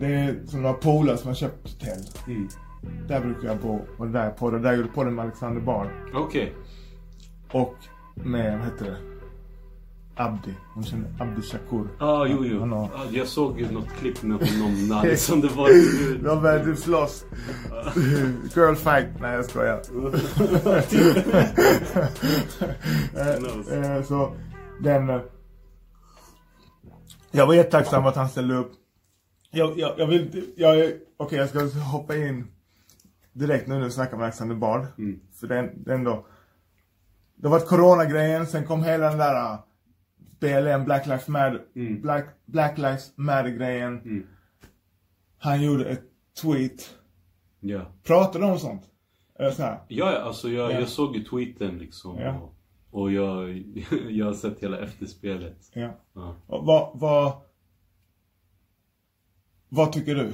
det är som några polare som har köpt hotell. Mm. Där brukar jag bo. Och där på det. Där gjorde på det med Alexander Bard. Okej. Och med, vad heter det? Abdi. Hon känner Abdi Shakur. Ja, ah, jo, jo. Han har- Ah, jag såg ju något klipp med honom när liksom det var... De började typ slåss. Girl fight. Nej jag skojar. Eh, eh, Så den... Jag var jättetacksam att han ställde upp. Jag, jag, jag vill... Jag, Okej jag ska hoppa in direkt nu när vi snackar med Alexander Bard. För den, den då... Det var coronagrejen, sen kom hela den där uh, BLM, Black Lives Matter, Black, Black Lives Matter grejen. Han gjorde ett tweet. Ja. Pratade de om sånt? Eller så här. Ja, ja, alltså jag, Ja. jag såg ju tweeten liksom. Ja. Och, och jag, jag har sett hela efterspelet. Ja. Ja. Och vad, vad, vad tycker du?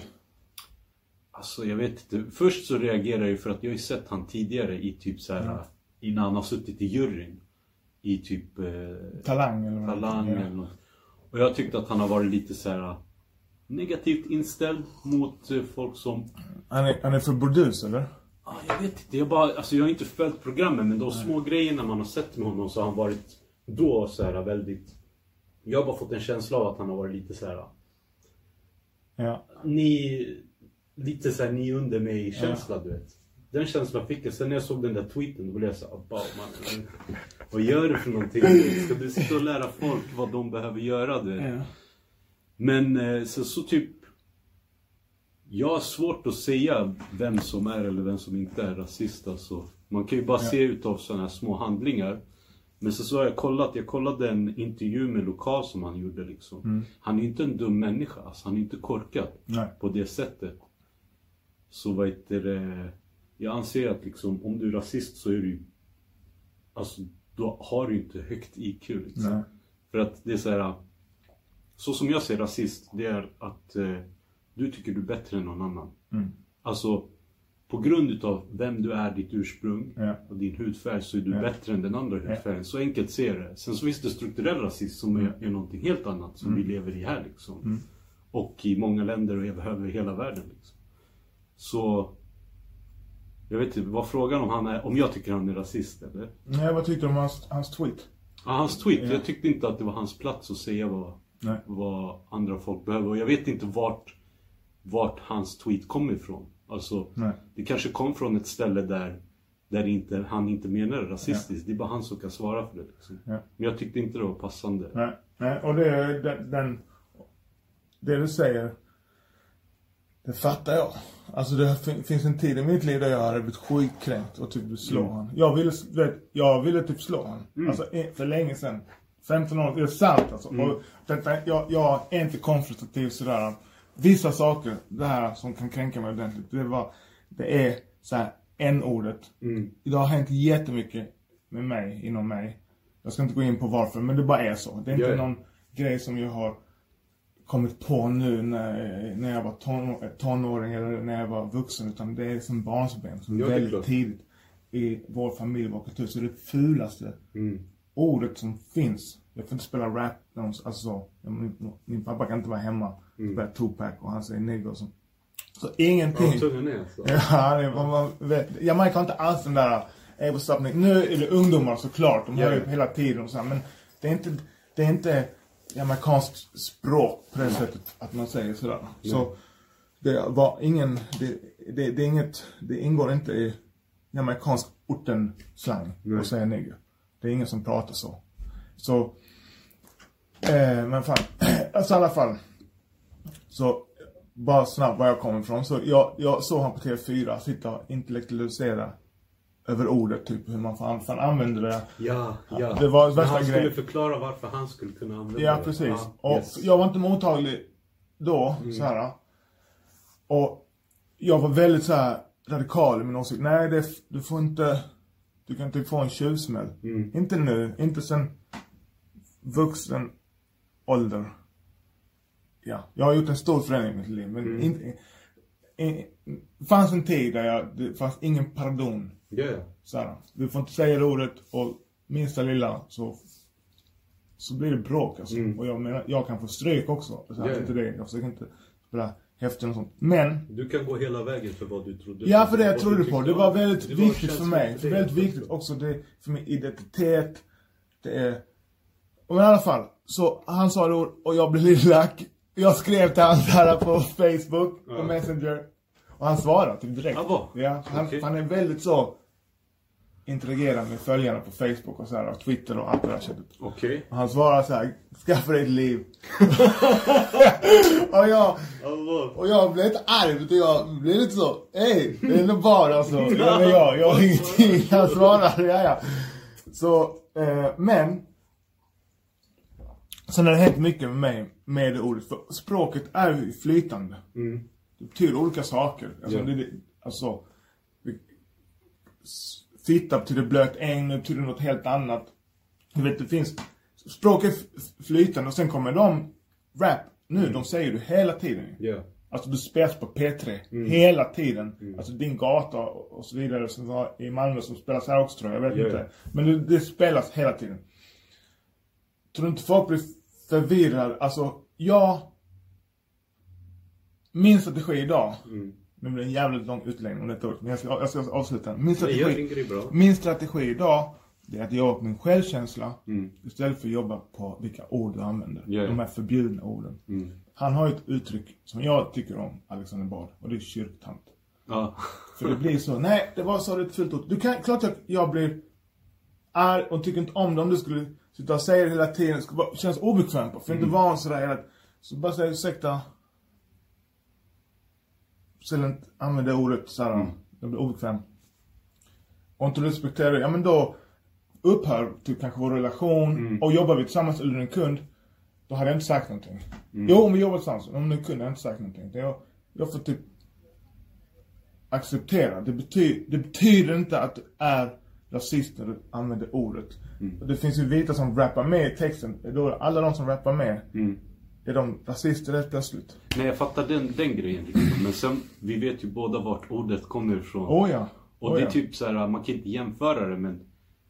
Alltså jag vet inte. Först så reagerar jag för att jag har ju sett han tidigare i typ så här innan han har suttit i juryn. I typ eh, Talang eller vad Talang eller något. Och jag tyckte att han har varit lite så här negativt inställd mot eh, folk som Han är, han är för burdus eller? Ah, jag vet inte, jag, bara, alltså jag har inte följt programmen men de små grejerna man har sett med honom så har han varit då så här väldigt... Jag har bara fått en känsla av att han har varit lite så här. Ja. Ni... Lite så här, ni under mig känsla du vet. Den känslan fick jag. Sen när jag såg den där tweeten då blev jag såhär, man, vad gör du för någonting? Ska du sitta och lära folk vad de behöver göra du vet? Ja. Men eh, så, så typ Jag har svårt att säga vem som är eller vem som inte är rasist alltså. Man kan ju bara se utav sådana här små handlingar Men så, så har jag kollat, jag kollade en intervju med Lokal som han gjorde liksom Han är inte en dum människa, alltså, han är inte korkad Nej. på det sättet Så vad heter det Jag anser att liksom om du är rasist så är du Alltså då har du inte högt IQ liksom. Nej. För att det är så här. Så som jag ser rasist, det är att eh, du tycker du är bättre än någon annan. Mm. Alltså, på grund utav vem du är, ditt ursprung Ja. och din hudfärg så är du Ja. bättre än den andra hudfärgen. Så enkelt ser det. Sen så finns det strukturell rasism som Mm. är, är någonting helt annat som vi lever i här liksom. Och i många länder och över hela världen. Liksom. Så, jag vet inte, vad frågan om han är, om jag tycker han är rasist eller? Nej, vad tyckte du om hans, hans tweet? Ja, hans tweet. Ja. Jag tyckte inte att det var hans plats att säga vad, Nej. vad andra folk behöver. Och jag vet inte vart, vart hans tweet kom ifrån. Alltså, Nej. det kanske kom från ett ställe där, där inte, han inte menar rasistiskt. Det är bara han som kan svara för det. Liksom. Ja. Men jag tyckte inte det var passande. Nej, nej, och det är den, den... Det du säger, det fattar jag. Alltså det fin- finns en tid i mitt liv där jag hade blivit skitkränkt och typ slå Mm. han. Jag ville, vet, jag ville typ slå han. Alltså i- för länge sedan. 15 år, det är sant alltså. Mm. Och detta, jag, jag är inte konfrontativ sådär. Vissa saker, det här som kan kränka mig ordentligt, det var, det är så här n-ordet. Mm. Det har hänt jättemycket med mig, inom mig. Jag ska inte gå in på varför, men det bara är så. Det är inte någon grej som jag har kommit på nu när, när jag var ton, tonåring eller när jag var vuxen. Utan det är som barnsben, som Ja, väldigt tidigt i vår familj, vår kultur. Så det fulaste Mm. ordet som finns. Jag får inte spela rap, alltså så. Min, min pappa kan inte vara hemma, Mm. spela Tupac och han säger nigger och så. Så ingenting. Ja, tungan är alltså. Ja, det, man, man vet. Jamaica har inte alls den där Hey, what's up? Nu är det ungdomar såklart, de hör ju hela tiden och så här, men det är inte, det är inte jamaicanskt språk på det sättet att man säger sådär. Så det var ingen, det, det, det är inget, det ingår inte i jamaicansk orten-slang Nej. att säga nigger. Det är ingen som pratar så. Så, eh, men fan, alltså i alla fall. Så, bara snabbt var jag kommer ifrån. Så jag, jag såg han på TV4 sitta och intellektualisera över ordet, typ hur man fan, fan använder det. Ja, ja. Det var värsta han skulle grejen. förklara varför han skulle kunna använda Ja, det. precis. Ja, och yes. jag var inte mottaglig då, så här. Och jag var väldigt så här radikal i min åsikt. Nej, det, du får inte, du kan inte få en tjuvsmäll. Mm. Inte nu, inte sen vuxen ålder. Ja, jag har gjort en stor förändring i mitt liv, men Mm. inte, i, det fanns en tid där jag, det fanns ingen pardon. Så här, du får inte säga det ordet och minsta lilla så så blir det bråk alltså. Mm. Och jag menar, jag kan få stryk också. Så här, ja. inte det. Jag försöker inte spela häftigt och sånt. Men, Du kan gå hela vägen för vad du trodde ja för det jag trodde på. Det var väldigt Det var viktigt för mig. dig. Väldigt viktigt också det, för min identitet. Det är... Men i alla fall, så han sa det och jag blev lite lack. Jag skrev till honom här på Facebook, Ja. Messenger. Och han svarade typ direkt. Vad? Ja, han, Okej. han är väldigt så interagerar med följarna på Facebook och så här, och Twitter och allt det där sättet. Okej. Och han svarar så här, skaffa dig ett liv. och jag, och jag blev lite arg, utan jag blev lite så, hej, det är nog bara alltså. Ja, men jag, jag har ingenting. Han svarar, ja ja. Så, eh, men. Sen har det hänt mycket med mig med det ordet. För språket är ju flytande. Mm. Det betyder olika saker. Alltså, Ja. det, alltså Fitta betyder blöt äng, det betyder något helt annat. Du vet, det finns... Språket är flytande och sen kommer de rap nu, de säger du hela tiden. Ja. Alltså du spelas på P3 hela tiden. Alltså din gata och så vidare som var i Malmö som spelas här också tror jag, jag vet Ja, inte. Men det, det spelas hela tiden. Tror du inte folk blir förvirrade? Alltså, jag... Min strategi idag, Mm. nu blir det en jävligt lång utläggning om detta ordet, men jag ska, jag ska avsluta. Min jag strategi, min strategi idag, det är att jobba på min självkänsla Mm. istället för att jobba på vilka ord du använder. Ja. De här förbjudna orden. Mm. Han har ett uttryck som jag tycker om, Alexander Bard, och det är kyrktant. Ja. För det blir så, nej, det var så det ett fult ord. Du kan, klart att jag blir arg och tycker inte om det om du skulle sitta och säga det hela tiden. Skulle bara kännas obekvämt. För Mm. inte van sådär hela Så bara säga ursäkta. Så inte använda ordet såhär, Mm. jag blir obekväm. Och inte respekterar det, ja men då upphör typ kanske vår relation Mm. och jobbar vi tillsammans eller en kund. Då hade jag inte sagt någonting. Mm. Jo, om vi jobbar tillsammans. Om du kunde jag inte sagt någonting. Jag, jag får typ acceptera. Det, betyder det betyder inte att du är rasist när du använder ordet. Mm. Och Det finns ju vita som rappar med i texten. Då alla de som rappar med, Mm. är de rasister rätt plötsligt? Nej, jag fattar den, den grejen. Liksom. Men sen, vi vet ju båda vart ordet kommer ifrån. Oh ja. Och oh, det är ja. typ så här, man kan inte jämföra det men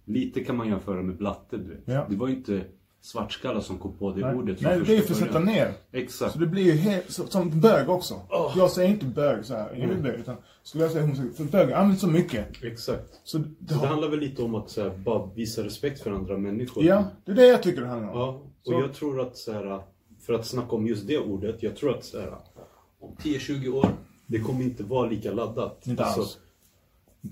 lite kan man jämföra med blatte du vet. Ja. Det var ju inte svartskallar som kom på det Nej, ordet Nej det är för att sätta ner. Exakt. Så det blir ju helt, så, som bög också. Oh. Jag säger inte bög så här, är bög, utan skulle jag säga homosexuell, för bög används så mycket. Exakt. Så det, Så det handlar väl lite om att så här, bara visa respekt för andra människor. ja, det är det jag tycker det handlar om. Ja, och Så- jag tror att så här, för att snacka om just det ordet, jag tror att så här, om 10-20 år, det kommer inte vara lika laddat. Inte Alltså, alls. Alls.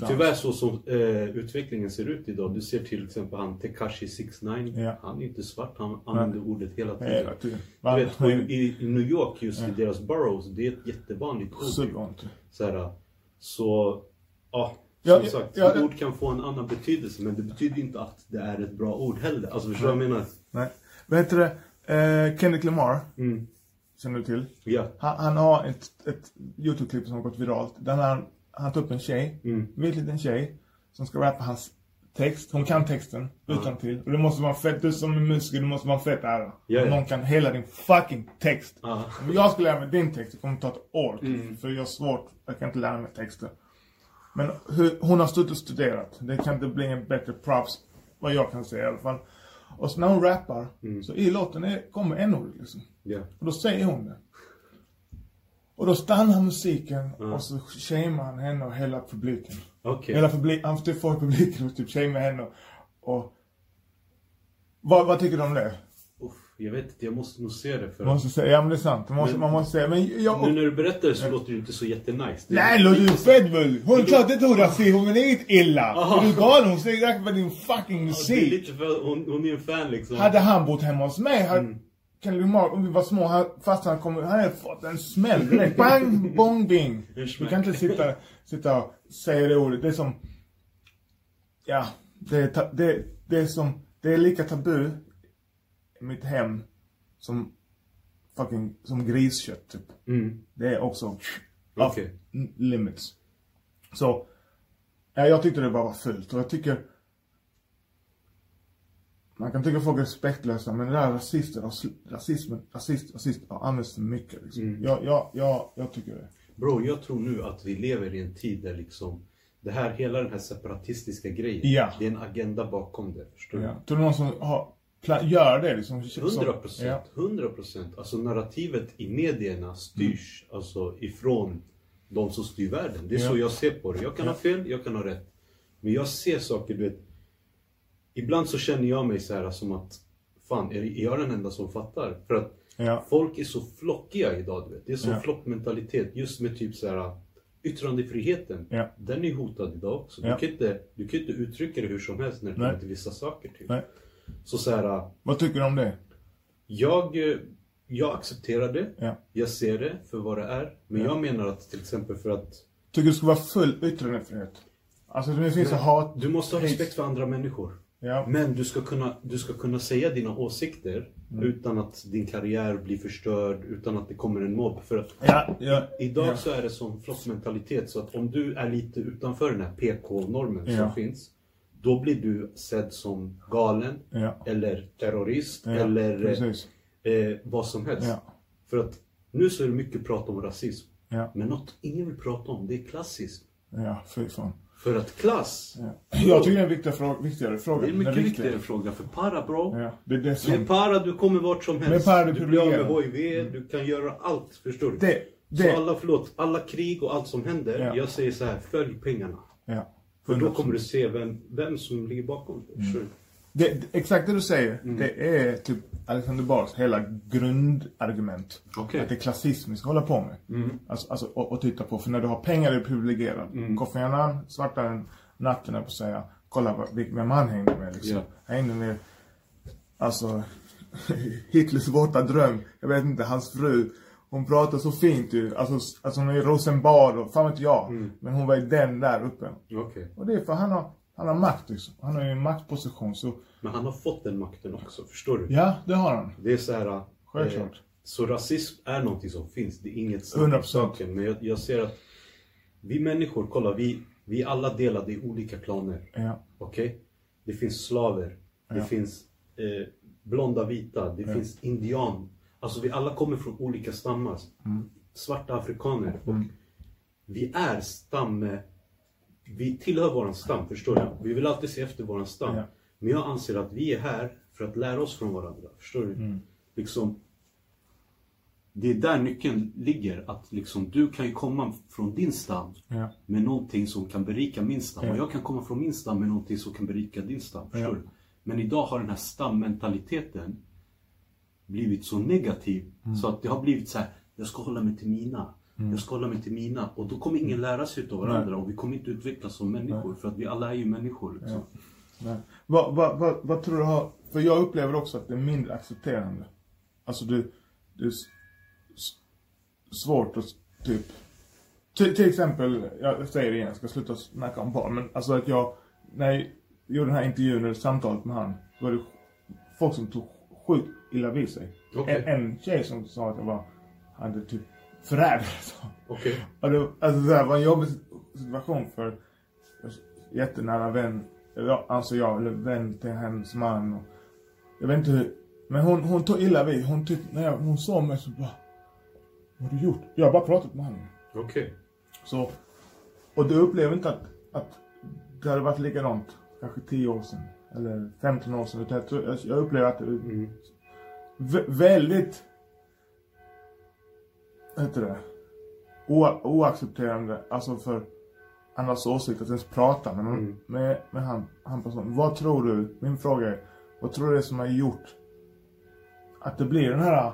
Tyvärr så som eh, utvecklingen ser ut idag. Du ser till exempel han Tekashi 69 Ja. Han är inte svart, han använder ordet hela tiden. Hela tiden. Du vet, och i, i New York just i deras boroughs, det är ett jättevanligt ord. Supervanligt. Så, här, så ja, som Ja, ja, sagt, ja, ett ja. ord kan få en annan betydelse men det betyder inte att det är ett bra ord heller. Alltså förstår du vad jag menar? Nej. Vad heter det? Eh, Kendrick Lamar, Mm. känner du till? Ja. Han, han har ett, ett YouTube-klipp som har gått viralt. Där han, han tar upp en tjej, Mm. vit liten tjej, som ska rappa hans text. Hon kan texten utan till. Och det måste vara fett, du som är musiker, det måste vara fett ära. Om Någon kan hela din fucking text. Ja. Om jag skulle lära mig din text, det kommer ta ett år. Mm. För jag har svårt, jag kan inte lära mig texter. Men hur, hon har stått och studerat. Det kan inte bli en bättre props, vad jag kan säga i alla fall. Och så när hon rappar, Mm. så i låten är, kommer n-ordet liksom. Ja. Och då säger hon det. Och då stannar musiken Mm. och så shamear han henne och hela publiken. Okej. Hela publik, han typ får publiken och typ shamea henne. Och... Vad, vad tycker du om det? Uff, jag vet inte, jag måste nog se det för Man måste säga, ja men det är sant. Man måste, Men- man måste säga, men jag... Nu när du berättar det så låter det inte så jättenice. Det- Nej, låter du fett väl? Hon är klart inte hon rasist, hon är inget illa. Aha. Är du galen? Hon säger rakt på din fucking Ja, det är musik. lite för, hon, hon är en fan liksom. Hade han bott hemma hos mig, hade Mm. Kendrick Lamar, om vi var små, han, fast han kom, han hade fått en smäll direkt. Bang, bong, bing. Du kan inte sitta, sitta och säga det ordet. Det är som, ja, det är, det, det är som, det är lika tabu i mitt hem som fucking, som griskött typ. Mm. Det är också off limits. Så, ja, jag tyckte det bara var fult och jag tycker man kan tycka folk är respektlösa men det där rasister rasismen, rasist, rasist ja, används för mycket liksom. Mm. Jag, jag, jag, jag tycker det. Bro, jag tror nu att vi lever i en tid där liksom det här, hela den här separatistiska grejen, Ja. det är en agenda bakom det. Förstår du? Ja. Tror du någon som har gör det liksom. 100 procent. Ja. 100 procent. Alltså narrativet i medierna styrs alltså ifrån de som styr världen. Det är Ja. så jag ser på det. Jag kan ha fel, jag kan ha rätt. Men jag ser saker, du vet. Ibland så känner jag mig så här som att Fan, är jag den enda som fattar? För att Ja. folk är så flockiga idag, du vet. Det är så Ja. flockmentalitet. Just med typ så här yttrandefriheten. Ja. Den är hotad idag också. Du, kan inte, du kan inte uttrycka det hur som helst när det Nej. kommer till vissa saker. Typ. Nej. Så så här, Vad tycker du om det? jag, eh, jag accepterar det. Ja. Jag ser det för vad det är. Men Ja. jag menar att till exempel för att Tycker du det ska vara full yttrandefrihet? Alltså det finns så hat... du måste ha respekt för andra människor. Ja. Men du ska kunna, du ska kunna säga dina åsikter Mm. utan att din karriär blir förstörd, utan att det kommer en mobb. För att Ja, ja, idag så är det som flockmentalitet. Så att om du är lite utanför den här PK-normen som finns. Då blir du sedd som galen, eller terrorist, eller precis. eh, vad som helst. För att nu så är det mycket prat om rasism. Men något ingen vill prata om, det är klassism. Ja, fy fan. För att klass, Ja. Jag tycker det är en viktigare fråga. Viktigare fråga. det är en mycket Den viktigare fråga. För para bro, Ja, det är det med som... para du kommer vart som helst. Med para du du blir av med. HIV, du kan göra allt. Förstår du? Det, Så det, alla, förlåt, alla krig och allt som händer. Ja. Jag säger så här, följ pengarna. ja. För då 100%. kommer du se vem, vem som ligger bakom det. Det, exakt det du säger, Mm. det är typ Alexander Bars hela grundargument. Okej. Att det är klassism vi ska hålla på med. Mm. Alltså, alltså och, och titta på. För när du har pengar är du privilegierad. Kofi Annan, svartare än natten, på att säga. Kolla vem han hängde med liksom. Ja. Han hängde med, alltså, Hitlers våta dröm. Jag vet inte, hans fru. Hon pratar så fint ju. Alltså, alltså hon är i Rosenbad och fan vet jag. Mm. Men hon var ju den där uppe. Okej. Och det är för han har, han har makt liksom. Han har ju en maktposition så, Men han har fått den makten också. Förstår du? ja det har han. Det är så här... Självklart. så rasism är någonting som finns. Det är inget snack om 100%. saken. Men jag, jag ser att vi människor, kolla, vi, vi är alla delade i olika klaner. Ja. Okej? Det finns slaver. Det Ja. finns eh, blonda vita. Det finns indian. Alltså vi alla kommer från olika stammar. Mm. Svarta afrikaner. Och vi är stam... Vi tillhör våran stam, förstår du? Vi vill alltid se efter våran stam. Ja. Men jag anser att vi är här för att lära oss från varandra. Förstår du? Mm. Liksom, det är där nyckeln ligger. Att liksom, du kan ju komma från din stam Ja. med någonting som kan berika min stam. Ja. Och jag kan komma från min stam med någonting som kan berika din stam. Förstår du? Men idag har den här stammentaliteten blivit så negativ. Mm. Så att det har blivit så här. Jag ska hålla mig till mina. Jag ska hålla mig till mina. Och då kommer ingen lära sig utav varandra. Och vi kommer inte utvecklas som människor. För att vi alla är ju människor. Liksom. Nej. Vad, vad, vad, vad tror du har... För jag upplever också att det är mindre accepterande. Alltså du... Det är svårt att typ... Till, till exempel, jag säger det igen, jag ska sluta snacka om barn. Men alltså att jag, när jag gjorde den här intervjun eller samtalet med han. Var det folk som tog sjukt illa vid sig. Okej. En, en tjej som sa att jag var, hade typ förrädare. Okej. Det, alltså det här var en jobbig situation för jättenära vän, alltså jag, eller vän till hennes man. Och, jag vet inte hur, men hon, hon tog illa vid. Hon tyckte, när jag, hon såg mig så bara, vad har du gjort? Jag har bara pratat med honom. Okej. Så, och du upplever inte att, att det hade varit likadant kanske 10 år sedan. Eller 15 år sedan. Jag, upplever att det Mm. vä- väldigt, heter det, o, oaccepterande, alltså för andras åsikt att ens prata med, Mm. med, med han, han person. Vad tror du, min fråga är, vad tror du det är som har gjort att det blir den här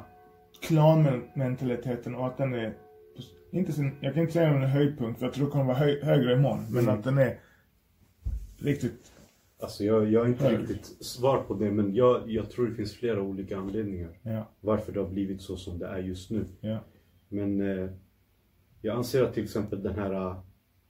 klanmentaliteten och att den är, inte sin, jag kan inte säga en höjdpunkt för jag tror det kommer vara höj, högre imorgon, men Mm. att den är riktigt, Alltså jag, jag har inte Hög. riktigt svar på det men jag, jag tror det finns flera olika anledningar. ja, Varför det har blivit så som det är just nu. ja, Men eh, jag anser att till exempel den här eh,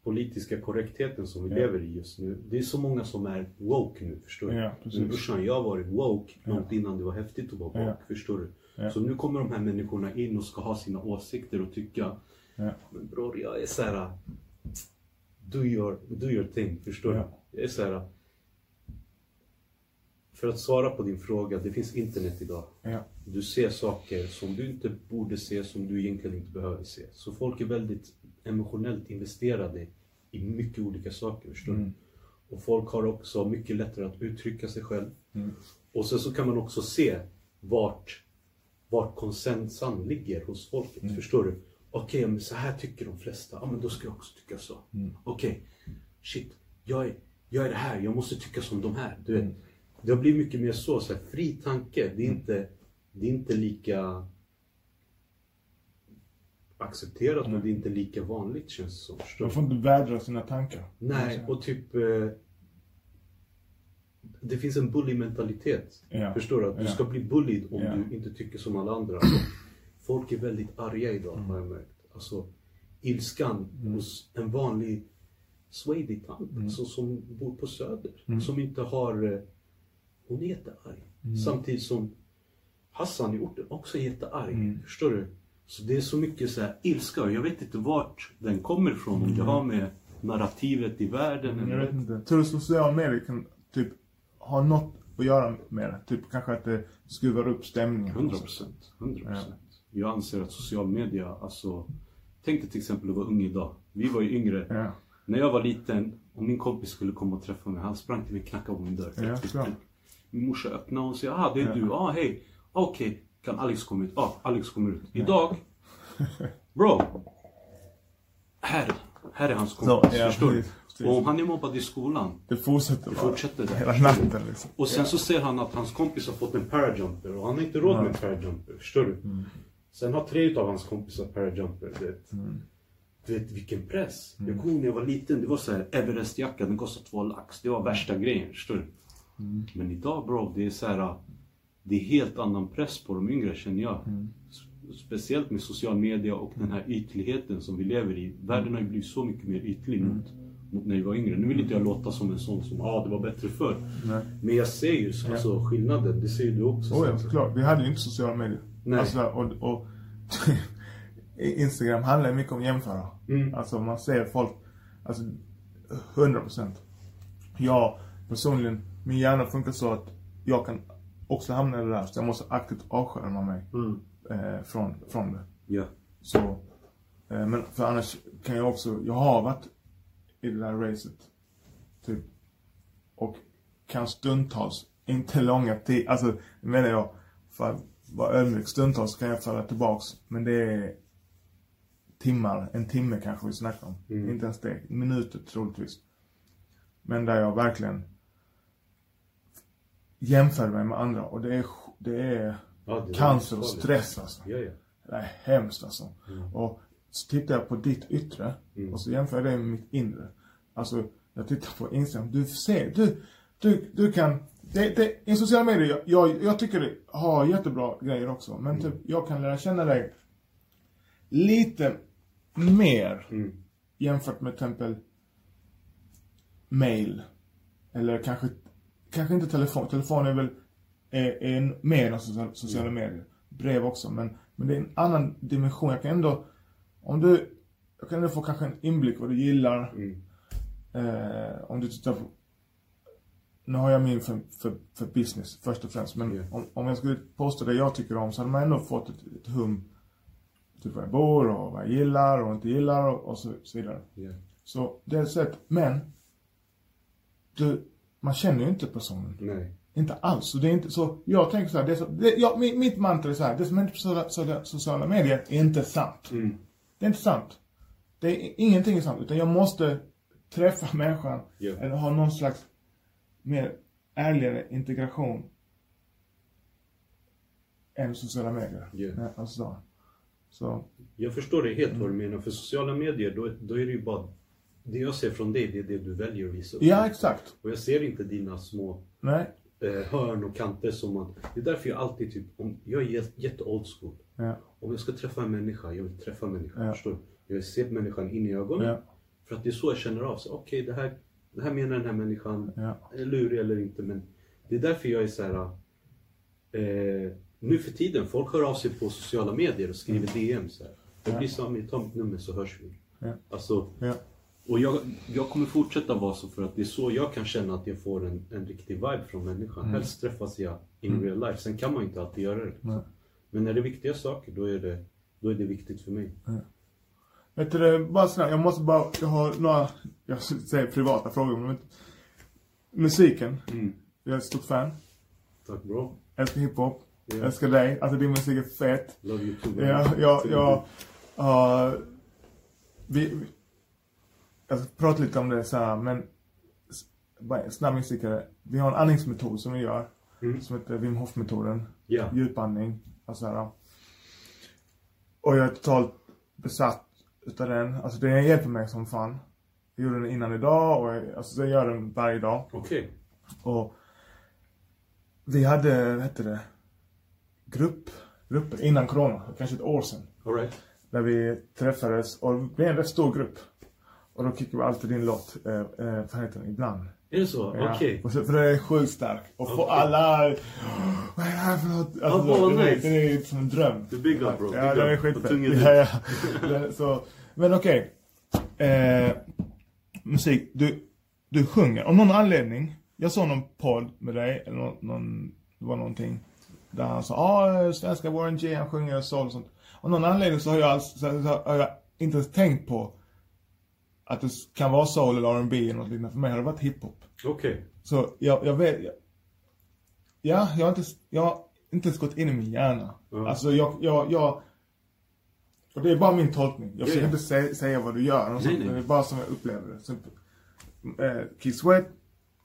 politiska korrektheten som vi Ja. lever i just nu. Det är så många som är woke nu, förstår du? Ja. Men brorsan, jag har varit woke Ja. långt innan det var häftigt att vara woke, Ja. förstår du? Ja. Så nu kommer de här människorna in och ska ha sina åsikter och tycka Men bror, jag är såhär... Do your, do your thing, förstår du? Jag är såhär... För att svara på din fråga, det finns internet idag. ja, Du ser saker som du inte borde se, som du egentligen inte behöver se. Så folk är väldigt emotionellt investerade i mycket olika saker, förstår Mm. du? Och folk har också mycket lättare att uttrycka sig själv. Mm. Och sen så kan man också se vart, vart konsensan ligger hos folket. Mm. Förstår du? Okej, men så här tycker de flesta. Ja, men då ska jag också tycka så. Mm. Okej, shit. Jag är, jag är det här. Jag måste tycka som de här. Du vet. Mm. Det har blivit mycket mer så. så här, fri tanke. Det är, inte, det är inte lika accepterat men det är inte lika vanligt känns det som. Man du? får inte vädra sina tankar. Nej, och typ... Eh, det finns en bully-mentalitet. Ja. Förstår du? Att du Ja. ska bli bullied om Ja. du inte tycker som alla andra. Folk är väldigt arga idag har jag märkt. Alltså ilskan Mm. hos en vanlig swahili-tant alltså, som bor på Söder. Mm. Som inte har... Hon är jättearg. Samtidigt som Hassan i orten också är jättearg. Mm. Förstår du? Så det är så mycket så här ilska och jag vet inte vart den kommer ifrån. Om det har med narrativet i världen Jag eller... vet inte. Tror du sociala medier kan typ ha något att göra med det? Typ kanske att det skruvar upp stämningen. 100 procent. 100 procent. Jag anser att social media, alltså... Tänk dig till exempel att vara ung idag. Vi var ju yngre. Ja. När jag var liten och min kompis skulle komma och träffa mig, han sprang till mig och knackade på min dörr. Ja. Min morsa öppnade och sa, ah det är du, ah hej. Okej, kan Alex komma ut? Ja, ah, Alex kommer ut. Idag, bro. Här, här är hans kompis, ja, förstår du? Och om han är mobbad i skolan, Det fortsätter det fortsätter det. Hela natten liksom. Och sen så ser han att hans kompis har fått en parajumper och han har inte råd med en parajumper, förstår du? Mm. Sen har tre av hans kompisar parajumper, du vet. Mm. Du vet vilken press. Jag kommer ihåg när jag var liten, det var så här Everest-jacka, den kostade två lax. Det var värsta grejen, förstår du? Mm. Men idag bro, det är så här. Det är helt annan press på de yngre känner jag. Mm. Speciellt med social media och den här ytligheten som vi lever i. Världen har ju blivit så mycket mer ytlig Mm. mot, mot när vi var yngre. Nu vill inte jag låta som en sån som, ja ah, det var bättre förr. Nej. Men jag ser ju alltså, skillnaden, det ser ju du också. Oh ja, såklart. Vi hade ju inte sociala medier. Nej. Alltså, och, och Instagram handlar mycket om att jämföra. Mm. Alltså man ser folk, alltså 100 procent. Jag personligen, min hjärna funkar så att jag kan också hamna i det där. Så jag måste aktivt avskärma mig Mm. eh, från, från det. Ja. Så, eh, men för annars kan jag också, jag har varit i det där racet. Typ. Och kan stundtals, inte långa tid, alltså menar jag, för att vara ödmjuk, stundtals kan jag falla tillbaks. Men det är timmar, en timme kanske vi snackar om. Mm. Inte ens det, minuter troligtvis. Men där jag verkligen jämför mig med andra och det är, det är Ja, det är cancer och stress alltså. Ja, ja. Det är hemskt alltså. Och så tittar jag på ditt yttre Mm. och så jämför jag det med mitt inre. Alltså, jag tittar på Instagram. Du ser, du, du, du kan... Det, det, I sociala medier, jag, jag, jag tycker det har jättebra grejer också. Men Mm. typ, jag kan lära känna dig lite mer Mm. jämfört med till exempel mail. Eller kanske, kanske inte telefon. Telefon är väl är, är en, mer än sociala, sociala medier. Brev också. Men, men det är en annan dimension. Jag kan ändå, om du, jag kan ändå få kanske en inblick vad du gillar. Mm. Eh, om du tittar på, nu har jag min för, för, för business först och främst. Men Ja. om, om jag skulle posta det jag tycker om så hade man ändå fått ett, ett hum. Typ var jag bor och vad jag gillar och inte gillar och, och så, så vidare. Ja. Så det är ett sätt, men du, man känner ju inte personen. Nej. Inte alls. Så det är inte så, jag tänker så här, det så, det, ja, mitt, mantra är så här, det som händer på sociala, sociala, medier är inte sant. Mm. Det är inte sant. Det är ingenting är sant, utan jag måste träffa människan Ja. eller ha någon slags mer ärligare integration än sociala medier. Nej, alltså så. Jag förstår det helt vad du menar. För sociala medier, då, då är det ju bara... Det jag ser från dig, det är det du väljer att visa upp. Ja, exakt. Och jag ser inte dina små Nej. eh, hörn och kanter som man... Det är därför jag alltid typ... Om, jag är jätte, old school. Ja. Om jag ska träffa en människa, jag vill träffa människan. Ja. Förstår du? Jag vill se människan in i ögonen. Ja. För att det är så jag känner av. Okej, det, här, det här menar den här människan. Ja. Är lurig eller inte. Men det är därför jag är så här. Eh, nu för tiden, folk hör av sig på sociala medier och skriver DM så här. Det Ja. blir så, "Men ta mitt nummer så hörs vi. Ja. Alltså, Ja. Och jag, jag kommer fortsätta vara så för att det är så jag kan känna att jag får en, en riktig vibe från människan. Helst träffas jag in real life. Sen kan man inte alltid göra det. Nej. Men när det är viktiga saker, då är det, då är det viktigt för mig. Vet du bara snabbt, jag måste bara, jag har några, jag säger privata frågor men. Musiken, Mm. jag är ett stort fan. Tack bro. Älskar hiphop. Ja. Älskar dig. Alltså din musik är fet. Love you too. Ja, ja, ja. ja vi, vi, jag ska prata lite om det så här, men s- bara en snabb instickare. Vi har en andningsmetod som vi gör. Mm. Som heter Wim Hof-metoden. Ja. Djupandning. Och så här. Och jag är totalt besatt utav den. Alltså den hjälper mig som fan. Jag gjorde den innan idag och jag, alltså, jag gör den varje dag. Okej. Och vi hade, vad hette det, grupp, grupper innan corona, kanske ett år sedan. Alright. Där vi träffades och det blev en rätt stor grupp. Och då kickade vi alltid din låt, eh, eh, vad heter den, ibland. Är det så? Ja. Okej. Så, för det är sjukt stark. Och få Okej. alla, vad är det här för något? Alltså, vad det, är- nice. det är som en dröm. The big up, bro. Ja, den är skitfett. Ja, ja. Så, men okej. Eh, musik, du, du sjunger. Av någon anledning, jag såg någon podd med dig, eller någon, någon det var någonting. Där han sa, ja, ah, svenska Warren G, han sjunger soul och sånt. Av någon anledning så har jag, så, så har jag inte ens tänkt på att det kan vara soul eller R&B eller något liknande. För mig har det varit hiphop. Okej. Så jag, jag vet, jag, ja, jag har inte, jag har inte ens gått in i min hjärna. Ja. Alltså jag, jag, jag, och det är bara min tolkning. Jag försöker ja. inte säga, säga vad du gör, och Nej, sånt, nej. men det är bara som jag upplever det. Så, eh, Keith Sweat,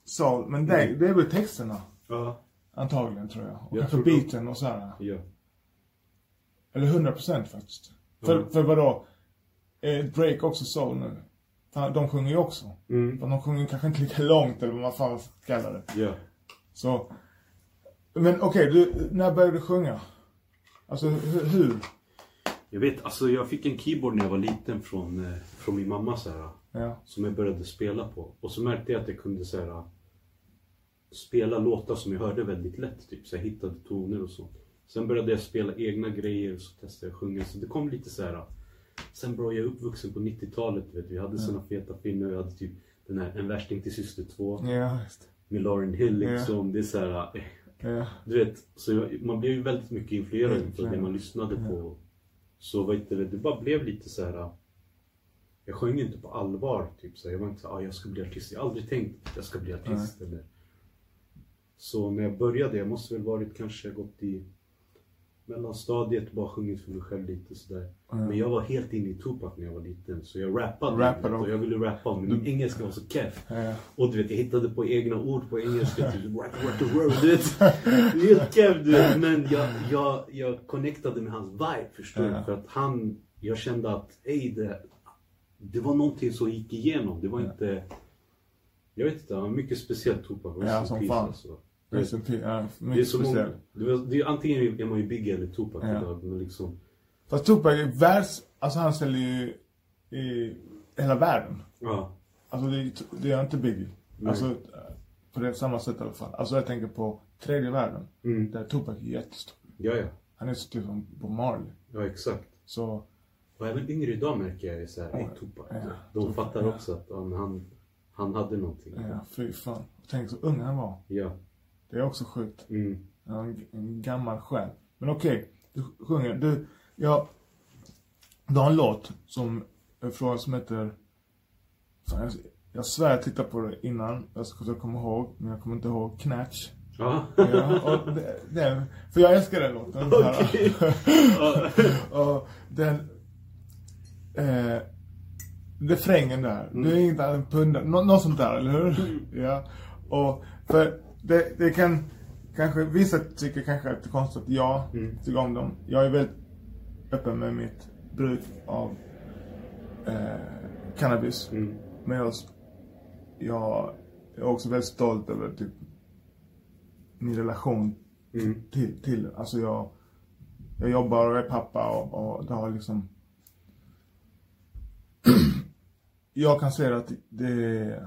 Soul, men det, det är väl texterna Ja. antagligen tror jag. Och Jag kanske beaten och sådär. Ja. Eller 100% faktiskt. Ja. För, för vadå? Är Drake också soul nu? De sjunger ju också. Mm. De sjunger kanske inte lika långt eller vad man fan ska kalla det. Ja. Så. Men okej, du, när började du sjunga? Alltså hur? Jag vet, alltså jag fick en keyboard när jag var liten från, eh, från min mamma så här. Ja. Som jag började spela på. Och så märkte jag att jag kunde så här, spela låtar som jag hörde väldigt lätt. Typ, så jag hittade toner och sånt. Sen började jag spela egna grejer och så testade jag sjunga. Så det kom lite så här. Sen bro, jag är uppvuxen på 90-talet. Vet, du. vi hade såna feta filmer. Vi hade typ den här En värsting till syster 2. Ja, just Med Lauren Hill liksom. Det är så här, eh, det. Ja. du vet, så man blev ju väldigt mycket influerad Mm, av det man lyssnade på. Så vad heter det, det bara blev lite så här. Jag sjöng inte på allvar. Typ, så jag var inte så här, ah, jag ska bli artist. Jag har aldrig tänkt att jag ska bli artist. Eller. Så när jag började, jag måste väl varit kanske gått i mellanstadiet bara sjungit för mig själv lite sådär. Mm. Men jag var helt inne i Tupac när jag var liten. Så jag rappade. Rappade och jag ville rappa men min engelska var så keff. Ja. Och du vet, jag hittade på egna ord på engelska. Typ, what, what the world, du vet. Helt keff, du vet. Men jag, jag, jag connectade med hans vibe, förstår du? För att han, jag kände att, ey, det, det var någonting som gick igenom. Det var inte, jag vet inte, han var mycket speciellt Tupac. Ja, som fan. Alltså. Rest in peace. Ja, Det är så många, speciell. det var, det är, antingen är man ju Biggie eller Tupac Ja. idag. Men liksom, Fast Tupac är världs... Alltså han säljer ju i hela världen. ja. Alltså det, det är inte Biggie. Nej. Alltså på det samma sätt i alla fall. Alltså jag tänker på tredje världen. Mm. Där Tupac är jättestor. Ja, ja. Han är så typ som på Marley. Ja, exakt. Så, Och även yngre idag märker jag är såhär, Ja. Tupac. Ja. De Tupac, fattar ja. också att han, han hade någonting. ja, fy fan. Tänk så ung han var. Ja. Det är också sjukt. Mm. En, en gammal själ. Men okej, du sjunger. Du, jag, du har en låt som, fråga som heter... Fan, jag, jag svär jag tittade på det innan. Jag ska komma ihåg, men jag kommer inte ihåg. Knatch. Ja. Ja, det, det, för jag älskar den låten. Okej. och den... Eh, refrängen där. Du är inget annat än pundare. Nå, något sånt där, eller hur? Ja. Och för det, det kan kanske, vissa tycker kanske att det är konstigt att jag Mm. tycker om dem. Jag är väldigt öppen med mitt bruk av eh, cannabis. Mm. Men jag, jag är också väldigt stolt över typ min relation Mm. till, till alltså jag, jag jobbar och är pappa och, och det har liksom jag kan säga att det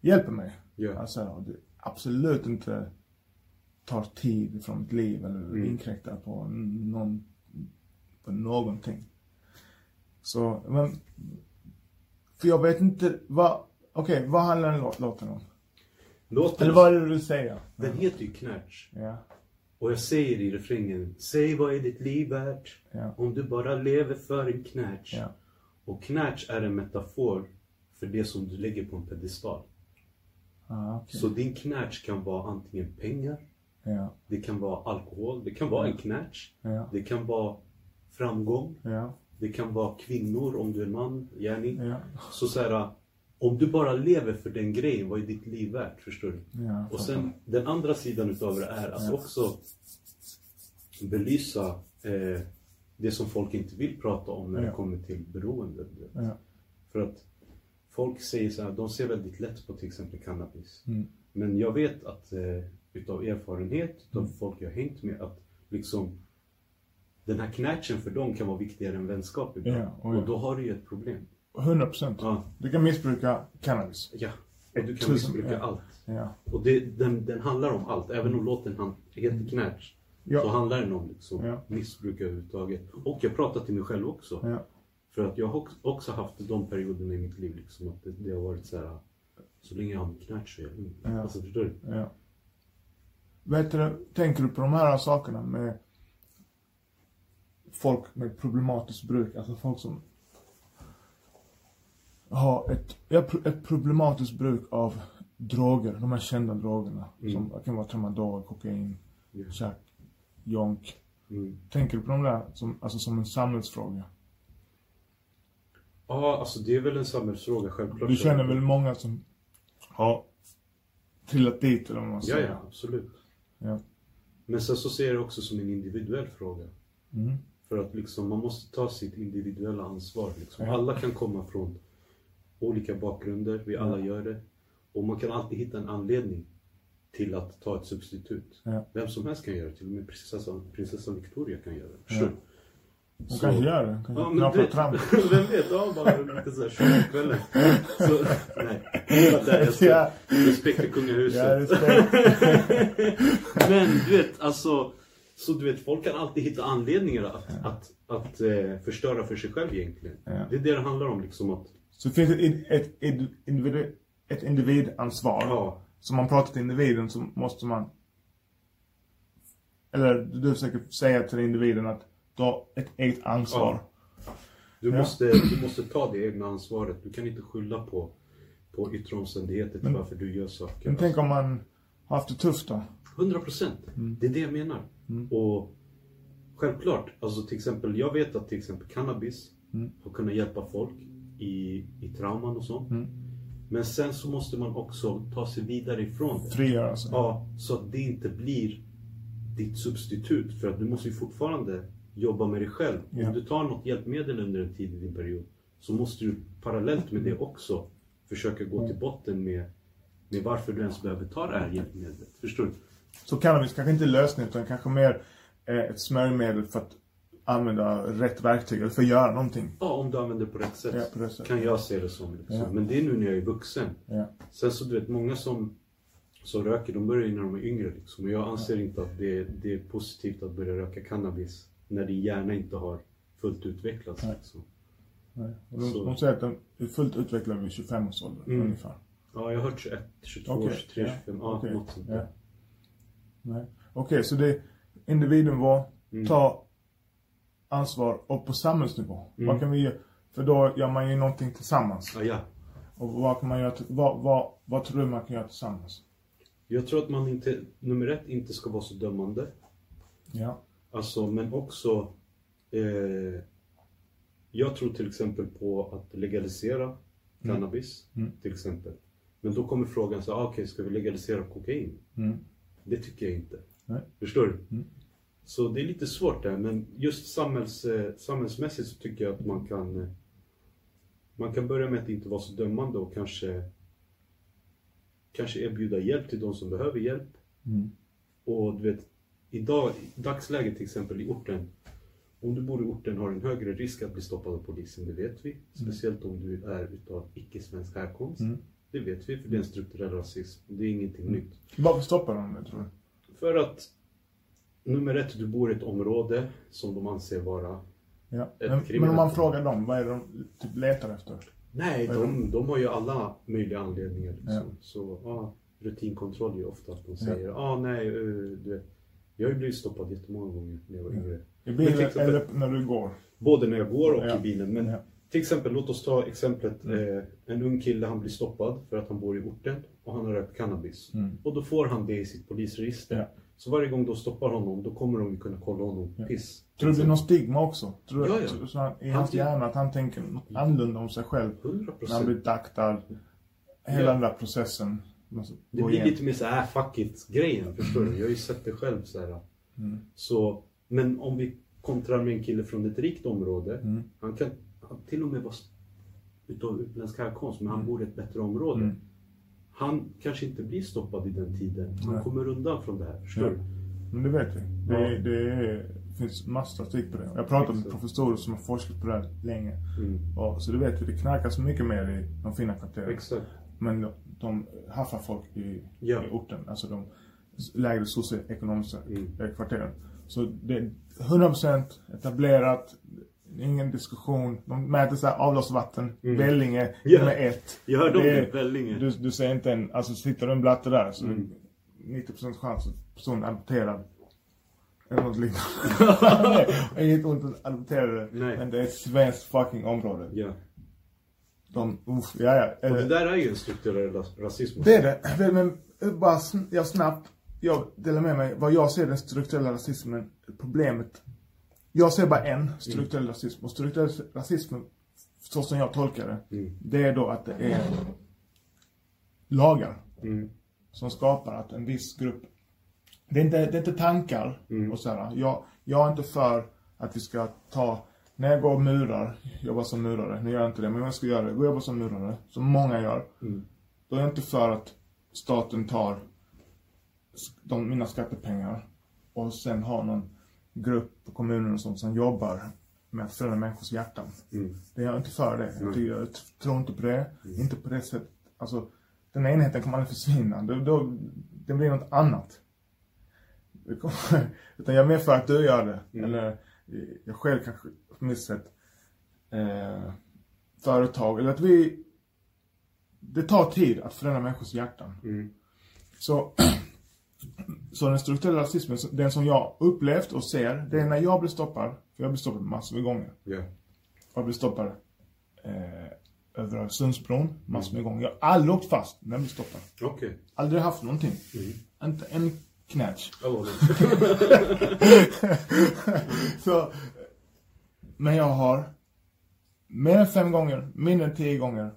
hjälper mig. Ja. Alltså, det absolut inte tar tid från mitt liv eller Mm. inkräktar på någon, på någonting. Så, men, för jag vet inte vad, okej, vad handlar låt, låten om? Låten, Eller vad är det du säga? den heter ju Knatch. Ja, Och jag säger i refrängen, säg vad är ditt liv värt? ja, Om du bara lever för en knatch. ja. Och knatch är en metafor för det som du lägger på en pedestal. Ah, okej. Så din knatch kan vara antingen pengar, Ja. Det kan vara alkohol, det kan vara en knatch. Ja. Det kan vara framgång. Ja. Det kan vara kvinnor om du är man. Ja. Så så här, om du bara lever för den grejen, vad är ditt liv värt? Förstår du? Och sen den andra sidan utav det är att också belysa eh, det som folk inte vill prata om när det kommer till beroende. För att folk säger så här, de ser väldigt lätt på till exempel cannabis. Mm. Men jag vet att eh, utav erfarenhet, utav Mm. folk jag har hängt med, att liksom den här knatchen för dem kan vara viktigare än vänskap ibland. Ja, oh ja. Och då har du ju ett problem. 100 procent. Ja, Du kan missbruka cannabis. ja. Och du kan missbruka allt. Ja. Och det, den, den handlar om allt. Även om låten heter Knatch. Ja. Så handlar den om liksom, missbruk överhuvudtaget. Och jag pratar till mig själv också. För att jag har också- haft de perioderna i mitt liv. Liksom, att det, det har varit så här. Så länge jag har min knatch så är jag lugn. Ja. Alltså förstår du? Ja. Vet du, tänker du på de här sakerna med folk med problematiskt bruk? Alltså folk som har ett, ett problematiskt bruk av droger, de här kända drogerna. Mm. Som kan vara tramadol, kokain, Ja. chack, jonk. Mm. Tänker du på de där som, alltså som en samhällsfråga? Ja, alltså det är väl en samhällsfråga självklart. Du känner väl många som har trillat dit eller vad man Ja, säger? ja, absolut. Ja. Men sen så ser jag det också som en individuell fråga. Mm. För att liksom, man måste ta sitt individuella ansvar. Liksom. Ja. Alla kan komma från olika bakgrunder, vi alla gör det. Och man kan alltid hitta en anledning till att ta ett substitut. Ja. Vem som helst kan göra det, till och med prinsessan, prinsessan Victoria kan göra det. Ja. du? Hon kanske gör det. Kanske Ja, men du fram. vet, vem vet, ja, bara lite såhär tjock på kvällen. Så, nej, var där jag ska, Ja. respekt för kungahuset. Ja, respekt. Men du vet, alltså, så du vet, folk kan alltid hitta anledningar att, att, att eh, förstöra för sig själv egentligen. Ja. Det är det det handlar om, liksom att, Så finns det ett, ett, ett, individ, ett individansvar. ja, Så om man pratar till individen så måste man... Eller du försöker säga till individen att du har ett eget ansvar. du, Ja. måste, du måste ta det egna ansvaret. Du kan inte skylla på, på yttre omständigheter till varför du gör saker. Men tänk om man har haft det tufft då? 100 procent. Det är det jag menar. Och självklart, alltså till exempel, jag vet att till exempel cannabis har kunnat hjälpa folk i, i trauman och sånt. Men sen så måste man också ta sig vidare ifrån det. Frigöra sig. Ja, så att det inte blir ditt substitut. För att du måste ju fortfarande jobba med dig själv. Ja. Om du tar något hjälpmedel under en tid i din period så måste du parallellt med det också försöka gå till botten med, med varför du ens behöver ta det här hjälpmedlet. Förstår du? Så cannabis kanske inte är lösningen utan kanske mer eh, ett smörjmedel för att använda rätt verktyg eller för att göra någonting. Ja, om du använder det på rätt sätt. Ja, på rätt sätt. Kan jag se det som. Liksom. Ja. Men det är nu när jag är vuxen. Ja. Sen så du vet, många som, som röker, de börjar ju när de är yngre. Liksom. Och jag anser inte att det, det är positivt att börja röka cannabis när din hjärna inte har fullt utvecklats. Nej. Liksom. Nej. Och De, Så- de säger att de är fullt utvecklade vid 25 års ålder Mm. ungefär. Ja, jag har hört 21, 22, Okej, 23, ja, 25, ja, okej, något sånt ja. Okej, så det är individnivå, Mm. ta ansvar och på samhällsnivå. Mm. Vad kan vi göra? För då gör man ju någonting tillsammans. Ja, ja. Och vad kan man göra, vad, vad, vad tror du man kan göra tillsammans? Jag tror att man inte, nummer ett, inte ska vara så dömande. Ja. Alltså, men också... Eh, jag tror till exempel på att legalisera cannabis. Mm. Till exempel. Men då kommer frågan så ah, okej, ska vi legalisera kokain? Mm. Det tycker jag inte. Nej. Förstår du? Mm. Så det är lite svårt där, men just samhälls, eh, samhällsmässigt så tycker jag att man kan eh, Man kan börja med att inte vara så dömande och kanske Kanske erbjuda hjälp till de som behöver hjälp. Mm. Och du vet, idag, i dagsläget till exempel i orten. Om du bor i orten har du en högre risk att bli stoppad av polisen, det vet vi. Speciellt om du är utav icke-svensk härkomst. Mm. Det vet vi, för det är en strukturell rasism. Det är ingenting nytt. Varför stoppar de det tror du? För att nummer ett, du bor i ett område som de anser vara... Ja. Men, men om man frågar dem, vad är det de typ letar efter? Nej, de, de har ju alla möjliga anledningar. Liksom. Ja. Så ja, rutinkontroll är ju ofta att de säger, ja ah, nej, eh, du vet. Jag har ju blivit stoppad jättemånga gånger när jag var yngre. I bilen exempel- eller när du går? Både när jag går och Ja. i bilen. Men Ja. till exempel, låt oss ta exemplet. Mm. Eh, en ung kille, han blir stoppad för att han bor i orten och han har rökt cannabis. Mm. Och då får han det i sitt polisregister. Ja. Så varje gång de stoppar honom, då kommer de kunna kolla honom piss. Tror du det blir någon stigma också? Tror du, Ja, ja. Så han, I Han hans hjärna att han tänker annorlunda om sig själv. 100 När han blir daktad. Hela Ja. den där processen. Måste Det blir igenom. lite mer såhär, äh, fuck it-grejen. Förstår du? Jag har ju sett det själv så här. Mm. Så, men om vi kontrar med en kille från ett rikt område. Mm. Han kan han till och med vara utav utländsk härkomst, men han bor i ett bättre område. Mm. Han kanske inte blir stoppad i den tiden. Han Nej. kommer undan från det här. Förstår du? Men det vet vi. Det, Ja. det finns massor statistik på det. Jag har pratat med professorer som har forskat på det här länge. Mm. Och, så det vet. Det knarkas mycket mer i de fina kvarteren. Exakt. Men de, haffar folk i, Ja. i orten. Alltså de lägre socioekonomiska Mm. eh, kvarteren. Så det är 100% etablerat. Ingen diskussion. De mäter så här avloppsvatten. Vellinge Mm. Ja. med ett. Jag hörde om Det Vellinge. Du, du säger inte en, alltså sitter du en blatte där så Mm. är det 90% chans att personen är adopterad. Eller något liknande. Inget ont att adoptera det. Men det är ett svenskt fucking område. Ja. De, uff, ja ja. Och det där är ju en strukturell ras- rasism. Det är det. Men, eh, bara jag snabbt, jag delar med mig vad jag ser den strukturella rasismen, problemet. Jag ser bara en strukturell rasism. Och strukturell rasism, så som jag tolkar det, Mm. det är då att det är lagar Mm. som skapar att en viss grupp det är inte, det är inte tankar Mm. och sådär. Jag, jag är inte för att vi ska ta, när jag går och murar, jobbar som murare, nu gör jag inte det, men jag ska göra det, gå och jobba som murare, som många gör. Mm. Då är jag inte för att staten tar de, mina skattepengar och sen har någon grupp på kommunen och sånt som jobbar med att förändra människors hjärtan. Mm. Det är jag inte för det. Jag, tycker, jag t- tror inte på det. Mm. Inte på det sättet. Alltså, den enheten kommer aldrig försvinna. Då, då, det blir något annat. Kommer, utan jag är mer för att du gör det. Mm. Eller jag själv kanske på mitt sätt. Eh, företag. Eller att vi... Det tar tid att förändra människors hjärtan. Mm. Så, så den strukturella rasismen, den som jag upplevt och ser, det är när jag blir stoppad. För jag blir stoppad massor med gånger. Ja. Jag blev stoppad eh, över Öresundsbron massor med gånger. Jag har aldrig åkt fast när jag blev stoppad. Okej. Aldrig haft någonting. Mm. Inte en knätch. Så, men jag har mer än fem gånger, mindre än tio gånger.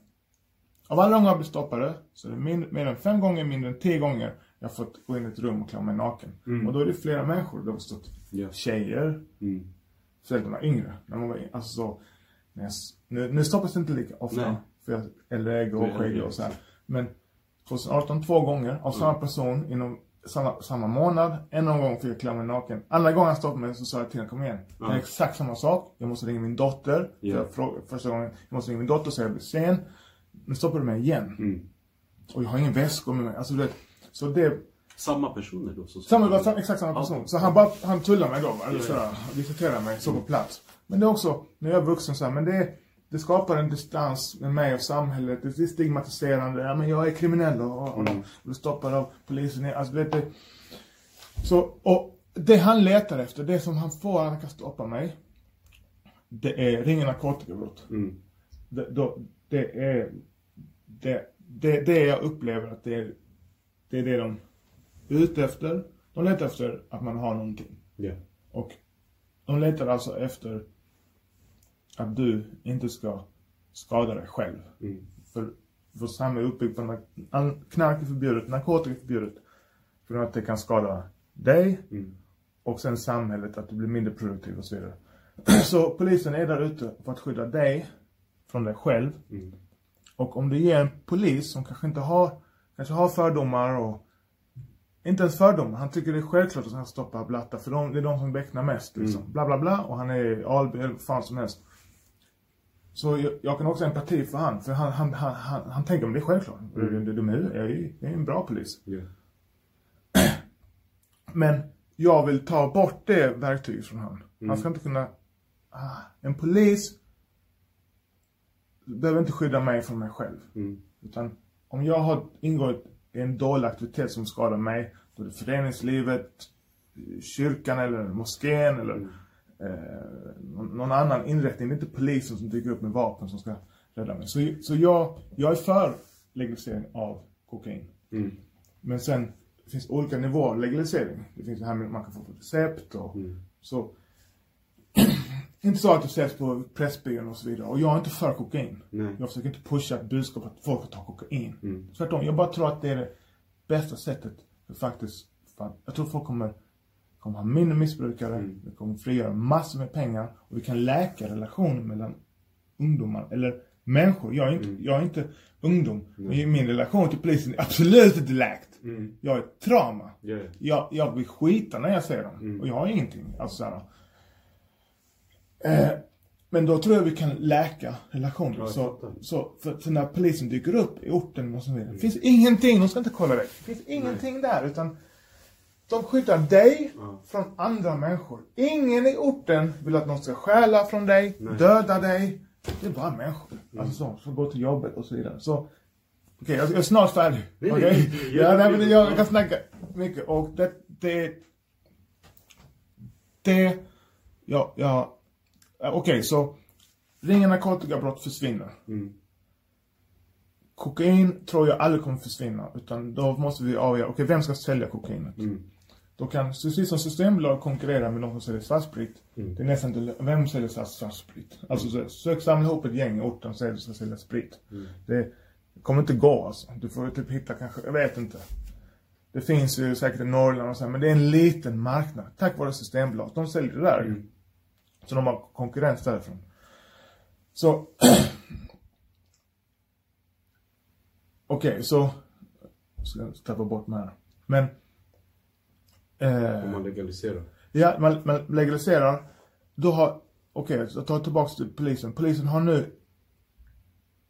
Av alla gånger jag blivit stoppade så är det min, mer än fem gånger, mindre än tio gånger jag har fått gå in i ett rum och klä mig naken. Och då är det flera människor. Det har stått Ja. tjejer, Mm. När man var yngre. När man var, in- alltså så, när jag, nu, nu stoppas det inte lika ofta. Nej. För jag är är gråskäggig äldre, och så här. Men 2018 två gånger av samma person inom samma, samma månad. En gång fick jag klä mig naken. Andra gången han stoppade mig så sa jag till honom, kom igen. Det är exakt samma sak. Jag måste ringa min dotter. Ja. För första gången, jag måste ringa min dotter så jag blir sen. Nu stoppade du mig igen. Mm. Och jag har ingen väskor med mig. Alltså du vet, så det, Samma personer då? Så samma, det var exakt samma person. Ja. Så han bara, han tullar mig då, eller Ja, sådär, visiterar mig, så Mm. på plats. Men det är också, när jag är vuxen så här, men det, det skapar en distans med mig och samhället. Det är stigmatiserande. Ja, men jag är kriminell och, och, Mm. och blir stoppad av polisen. Alltså, det, det, så, och det han letar efter, det som han får han kan stoppa mig, det är ringa narkotikabrott. Mm. Det, då, det är det, det, det jag upplever att det är, det är det de är ute efter. De letar efter att man har någonting. Ja. Och de letar alltså efter att du inte ska skada dig själv. Mm. För vårt samhälle är uppbyggt på att knark är förbjudet, narkotika är förbjudet. För att det kan skada dig Mm. och sen samhället, att du blir mindre produktiv och så vidare. Så polisen är där ute för att skydda dig från dig själv. Mm. Och om du ger en polis som kanske inte har, kanske har fördomar och inte ens fördomar. Han tycker det är självklart att han ska stoppa Blatta för de, det är de som becknar mest liksom. Bla bla bla och han är Alby eller vad fan som helst. Så jag, jag kan också ha empati för han, för han, han, han, han, han tänker om det är självklart. Mm. De, de är, jag, är, jag är en bra polis. Ja. Men jag vill ta bort det verktyget från han. Han ska inte kunna... Ah, en polis behöver inte skydda mig från mig själv. Mm. Utan om jag har ingått i en dålig aktivitet som skadar mig, då är det föreningslivet, kyrkan eller moskén eller eh, någon, annan inrättning. Det är inte polisen som dyker upp med vapen som ska rädda mig. Så, så jag, jag är för legalisering av kokain. Mm. Men sen det finns olika nivåer av legalisering. Det finns det här med att man kan få på recept och så. inte så att det säljs på Pressbyrån och så vidare. Och jag är inte för kokain. Nej. Jag försöker inte pusha ett budskap att folk ska ta kokain. Mm. Tvärtom, jag bara tror att det är det bästa sättet för faktiskt, för jag tror folk kommer, kommer ha mindre missbrukare, Mm. vi kommer frigöra massor med pengar och vi kan läka relationer mellan ungdomar, eller människor. Jag är inte, Mm. jag är inte ungdom, men min relation till polisen är absolut inte läkt. Mm. Jag är trauma. Ja, ja. Jag, jag blir skita när jag ser dem. Mm. Och jag har ingenting. Alltså så här. Eh, men då tror jag vi kan läka relationer. Ja, så, så, för, för när polisen dyker upp i orten och så vidare. Det finns ingenting, de ska inte kolla dig. Det finns ingenting där utan de skyddar dig Ja. från andra människor. Ingen i orten vill att någon ska stjäla från dig, Nej. döda dig. Det är bara människor. Alltså så, som går till jobbet och så vidare. Så, okej, jag, jag är snart färdig. Okej? nej, Ja, jag- nej, men jag, jag kan snacka mycket och det, det, det, ja, ja, okej så, ringa narkotikabrott försvinner. Mm. Kokain tror jag aldrig kommer försvinna, utan då måste vi avgöra, okej vem ska sälja kokainet? Mm. Då kan, precis som Systembolag konkurrera med någon som säljer svartsprit. Mm. Det är nästan inte, vem säljer svart- svartsprit? Alltså så, sök samla ihop ett gäng i orten och säg att du ska sälja sprit. Mm. Det kommer inte gå alltså. Du får typ hitta kanske, jag vet inte. Det finns ju säkert i Norrland och så, här, men det är en liten marknad. Tack vare Systembolag. De säljer det där. Mm. Så de har konkurrens därifrån. Så... Okej, så... Ska jag tappa bort mig här. Men... Eh, Om man legaliserar. Ja, man, man legaliserar. Då har, okej, så ta tillbaks till polisen. Polisen har nu,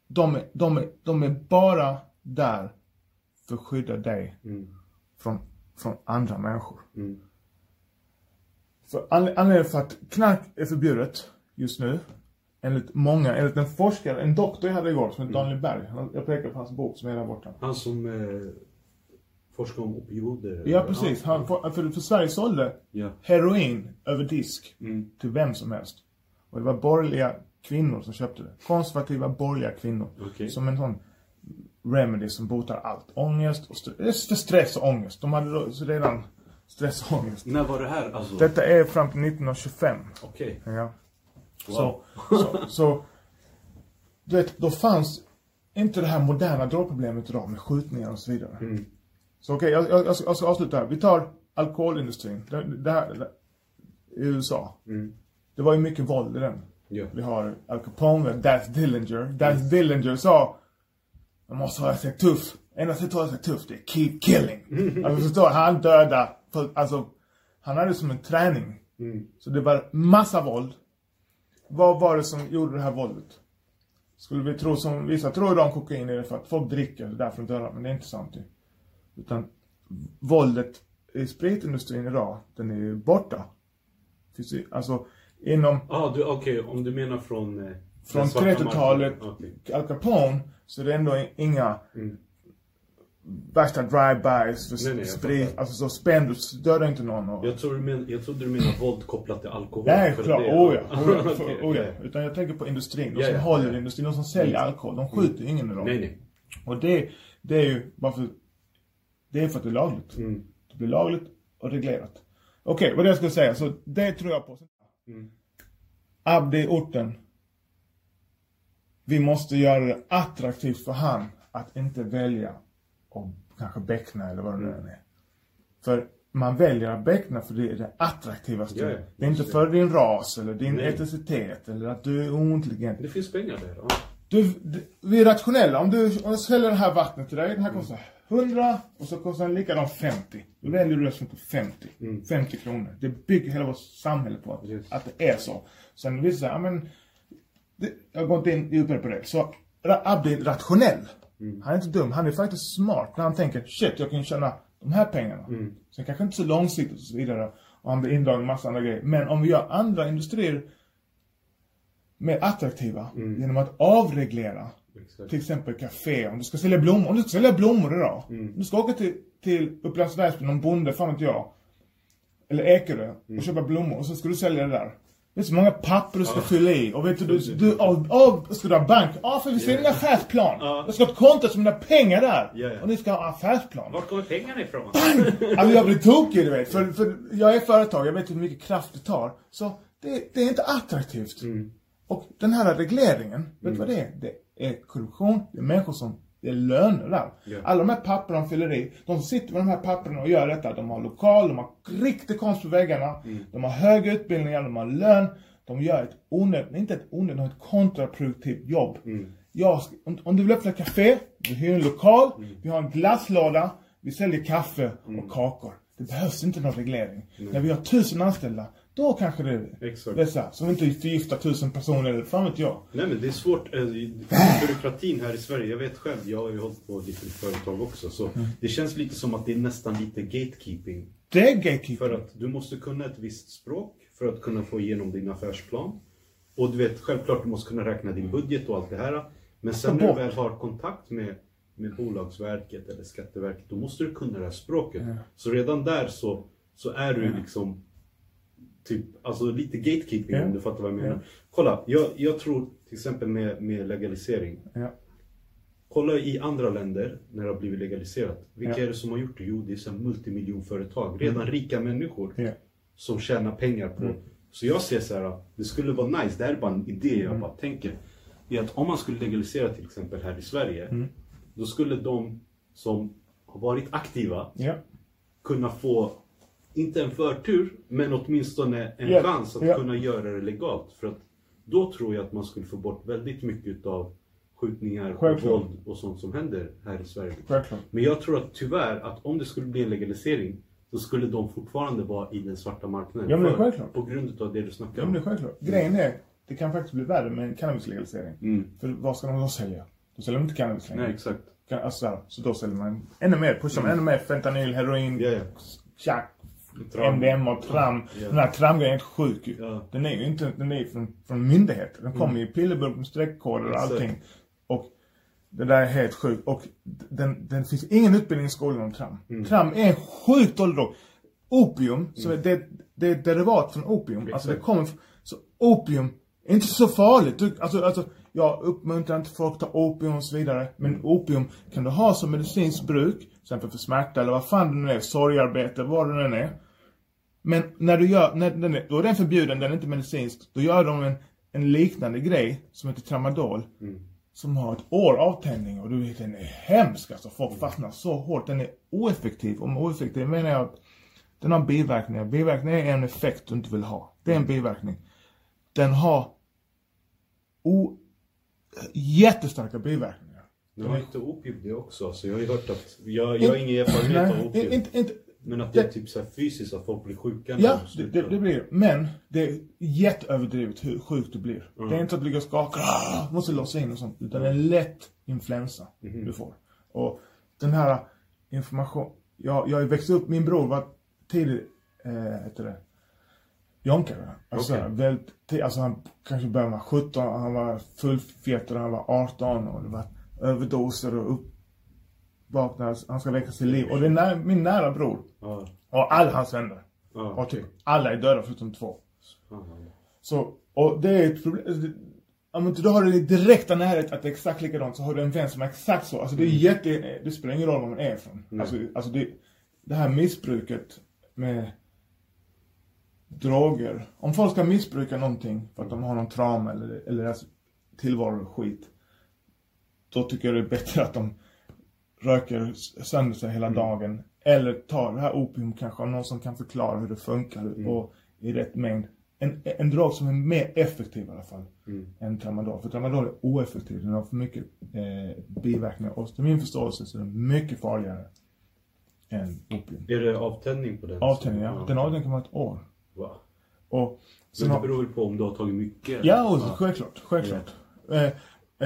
de, är- de, är- de är bara där för att skydda dig Mm. från, från andra människor. Mm. För anled- anledningen för att knark är förbjudet just nu, enligt många, enligt en forskare, en doktor jag hade igår som heter Daniel Berg. Jag pekar på hans bok som är där borta. Han som eh, forskar om opioider. Ja, precis. Han, för, för, för Sverige sålde Ja. heroin över disk. Mm. till vem som helst. Och det var borgerliga kvinnor som köpte det. Konservativa borgerliga kvinnor. Okej. Som en sån remedy som botar allt. Ångest och st- det är för stress och ångest. De hade redan stress och ångest. När var det här alltså? Detta är fram till 1925. Okej. Ja. Wow. Så, så, så, du vet, då fanns inte det här moderna drogproblemet idag med skjutningar och så vidare. Mm. Så okej, jag, jag, jag, jag ska avsluta här. Vi tar alkoholindustrin. Det, det här, det, I USA. Mm. Det var ju mycket våld i den. Ja. Vi har Al Capone, vi har Darth Dillinger. Darth Dillinger sa Man måste hålla sig tuff. Enda sättet att hålla sig tuff, det är keep killing. Alltså förstår? Han döda. För, alltså, han hade det som en träning. Mm. Så det var massa våld. Vad var det som gjorde det här våldet? Skulle vi tro som, vissa tror idag om kokain är det för att folk dricker, därför de dör, men det är inte sant ju. Utan våldet i spritindustrin idag, den är ju borta. Finns ju, alltså inom Ah, du, okej, om du menar från... Eh, från den svarta 30-talet, marknaden. Okej. Al Capone, så det är ändå inga Mm. värsta drive-bys för Nej, nej, sprit. Alltså så spänn, du dödar inte någon. Och... Jag, tror du men, jag trodde du menar våld kopplat till alkohol. Nej, klart. det- Oh ja. Oh ja. För, oh ja. Utan jag tänker på industrin. De Ja, som ja. håller industrin, de som säljer alkohol. De skjuter ingen idag. Nej, nej. Och det, det är ju bara för, det är för att det är lagligt. Mm. Det blir lagligt och reglerat. Okej, vad det jag skulle säga. Så det tror jag på. Mm. Abdi, orten. Vi måste göra det attraktivt för han att inte välja och kanske beckna eller vad det nu än är. För man väljer att beckna för det är det attraktivaste. Ja, ja. det är inte för din ras eller din Nej. etnicitet eller att du är ointelligent. Det finns pengar där. Ja. Du, du, vi är rationella. Om du, om jag säljer det här vattnet till dig, den här kostar 100 och så kostar den likadan 50. Då väljer du det som på 50. 50 kronor. Det bygger hela vårt samhälle på att, Yes. att det är så. Sen vissa säger, ja men, det, jag går inte in djupare på det. Så Abdi är rationell. Han är inte dum, han är faktiskt smart när han tänker, shit jag kan tjäna de här pengarna. Sen kanske inte så långsiktigt och så vidare. Och han blir indragen i massa andra grejer. Men om vi gör andra industrier mer attraktiva genom att avreglera. Exakt. Till exempel café, om du ska sälja blommor. Om du ska sälja blommor idag. Du ska åka till, till Upplands Väsby, någon bonde, fan vet jag. Eller Ekerö och köpa blommor och så ska du sälja det där. Vet du hur många papper du ska fylla i? Och vet du, du, du oh, oh, ska du ha bank? Ja, för vi ska ha en affärsplan. Ja. Jag ska ha ett konto som mina pengar där. Ja. Och ni ska ha affärsplan. Vart kommer pengarna ifrån? Alltså jag blir tokig du vet. För, för jag är företag, jag vet hur mycket kraft det tar. Så det, det är inte attraktivt. Mm. Och den här regleringen, vet du vad det är? Det är korruption, det är människor som, det är löner där. Ja. Alla de här papperna de fyller i, de som sitter med de här papperna och gör detta, de har lokal, de har riktig konst på väggarna, Mm. de har hög utbildning, de har lön, de gör ett onödigt, inte ett onödigt, de har ett kontraproduktivt jobb. Mm. Jag, om, om du vill öppna café, vi hyr en lokal, Mm. vi har en glasslåda, vi säljer kaffe och kakor. Det behövs inte någon reglering. När vi har tusen anställda, då kanske det Exakt. är så här, så vi inte förgiftar tusen personer, eller fan vet jag. Nej men det är svårt. eh, Byråkratin här i Sverige, jag vet själv, jag har ju hållit på lite med företag också. Så Mm. det känns lite som att det är nästan lite gatekeeping. Det är gatekeeping. För att du måste kunna ett visst språk för att kunna få igenom din affärsplan. Och du vet, självklart du måste kunna räkna din budget och allt det här. Men sen när du väl har kontakt med, med Bolagsverket eller Skatteverket, då måste du kunna det här språket. Så redan där så, så är du liksom typ, alltså lite gatekeeping Ja. om du fattar vad jag menar. Ja. Kolla, jag, jag tror till exempel med, med legalisering. Ja. Kolla i andra länder när det har blivit legaliserat. Vilka. Mm. är det som har gjort det? Jo, det är så multimiljonföretag. Redan rika människor som tjänar pengar på. Mm. Så jag ser så här, det skulle vara nice, det här är bara en idé jag Mm. bara tänker. Är att om man skulle legalisera till exempel här i Sverige. Mm. Då skulle de som har varit aktiva kunna få, inte en förtur, men åtminstone en Ja, chans att ja. kunna göra det legalt. För att då tror jag att man skulle få bort väldigt mycket av skjutningar och Självklart. våld och sånt som händer här i Sverige. Självklart. Men jag tror att tyvärr att om det skulle bli en legalisering så skulle de fortfarande vara i den svarta marknaden. Ja, men självklart. På grund av det du snackar Ja, men självklart. Grejen är, det kan faktiskt bli värre med en cannabislegalisering. Mm. För vad ska de då sälja? Då säljer de inte cannabis längre. Nej, exakt. Alltså, så då säljer man ännu mer, pushar man ännu mer fentanyl, heroin, Ja, ja. tjack, Tram. Och tram. Ja. Den här tramgrejen är helt sjuk ju. Ja. Den är ju inte, den är från, från myndigheter. Den kommer i pillerburk med streckkoder och Exakt. allting. Och det där är helt sjukt. Och den, den finns ingen utbildning i skolan om tram. Mm. Tram är en sjukt dålig drog. Opium, så det, det är derivat från opium. Alltså det Exakt. kommer, f- så opium är inte så farligt. Du, alltså, alltså, jag uppmuntrar inte folk att ta opium och så vidare. Men opium kan du ha som medicinskt bruk. Till exempel för smärta eller vad fan det nu är. Sorgarbete, vad det nu är. Men när du gör, när den är, då är den förbjuden, den är inte medicinsk. Då gör de en, en liknande grej som heter tramadol. Som har ett år avtändning och du vet den är hemsk alltså. Folk fastnar så hårt. Den är oeffektiv. Och med oeffektiv menar jag att den har biverkningar. Biverkningar är en effekt du inte vill ha. Det är en biverkning. Den har o, jättestarka biverkningar. Nu har inte opium det också, så jag har ju hört att, jag, jag har ingen erfarenhet av opium. inte, inte, Men att det är det- typ så här fysiskt, att folk blir sjuka Ja, de det, det, det blir det. Men det är jätteöverdrivet hur sjuk du blir. Det är inte att ligga och skaka, "Ah, måste låsa in och sånt. Utan det är en lätt influensa du får. Och den här information... Jag, jag växte upp, min bror var tidig, eh, heter det, jonkare. Alltså, Okej. väldigt, alltså han kanske började med 17, han var fullfjättrad när han var 18 och det var överdoser och uppvaknade, han ska väcka sitt liv. Och det är när, min nära bror. Ja. Och alla hans vänner. Ja, Och typ alla är döda förutom två. Ja. Så, och det är ett problem. Om inte du har det i direkta närhet att det är exakt likadant så har du en vän som är exakt så. Alltså det är jätte, det spelar ingen roll var man är ifrån. Alltså, alltså det, det här missbruket med droger. Om folk ska missbruka någonting för att de har någon trauma eller, eller deras tillvaro skit. Då tycker jag det är bättre att de röker sönder sig hela dagen. Eller tar det här opium kanske av någon som kan förklara hur det funkar och i rätt mängd. En, en drog som är mer effektiv i alla fall än tramadol. För tramadol är oeffektiv. Den har för mycket eh, biverkningar. Och till min förståelse så är den mycket farligare än opium. Är det avtändning på den? Avtändning, ja. Den avtändning kan vara ett år. Va? Och sen Men det beror väl på om du har tagit mycket? Ja, och självklart. Självklart. Eh,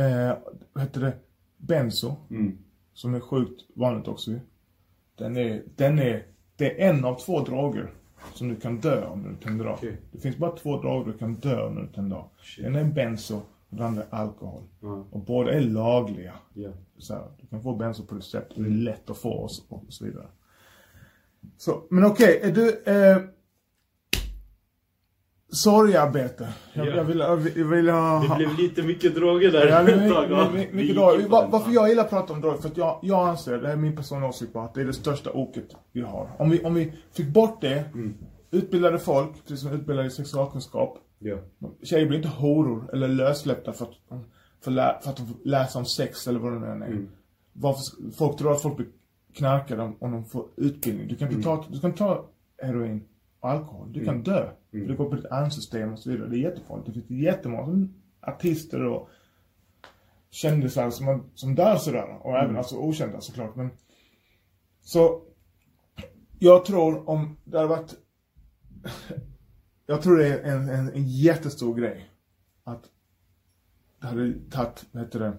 eh, vad heter det? Benzo. Mm. Som är sjukt vanligt också. Den är, den är, det är en av två droger som du kan dö om när du tänder av. Okej. Det finns bara två droger du kan dö om när du tänder av. Shit. Den är benzo och den andra är alkohol. Ja. Och båda är lagliga. Ja. Så här, du kan få benzo på recept och det är lätt att få och så, och så vidare. Så, men okej, är du... Eh, sorgarbete. Jag, Ja. jag, vill, jag vill, jag vill ha... Det blev lite mycket droger där Ja, ett tag, va? mycket, mycket, droger. in på Va- den. Varför jag gillar att prata om droger? För att jag, jag anser, det är min personliga åsikt bara, att det är det största oket vi har. Om vi, om vi fick bort det, Mm. utbildade folk, till som utbildade i sexualkunskap. Ja. Tjejer blir inte horor eller lössläppta för att, för, lä, för att läsa om sex eller vad det nu än är. Mm. Varför, folk tror att folk blir knarkare om, om de får utbildning. Du kan Mm. inte ta, du kan ta heroin och alkohol. Du kan dö. För det går på ditt armsystem och så vidare. Det är jättefarligt. Det finns jättemånga artister och kändisar som, som dör sådär. Och även alltså okända såklart. Men, så, jag tror om det hade varit jag tror det är en, en, en jättestor grej. Att det hade tagit, vad heter det,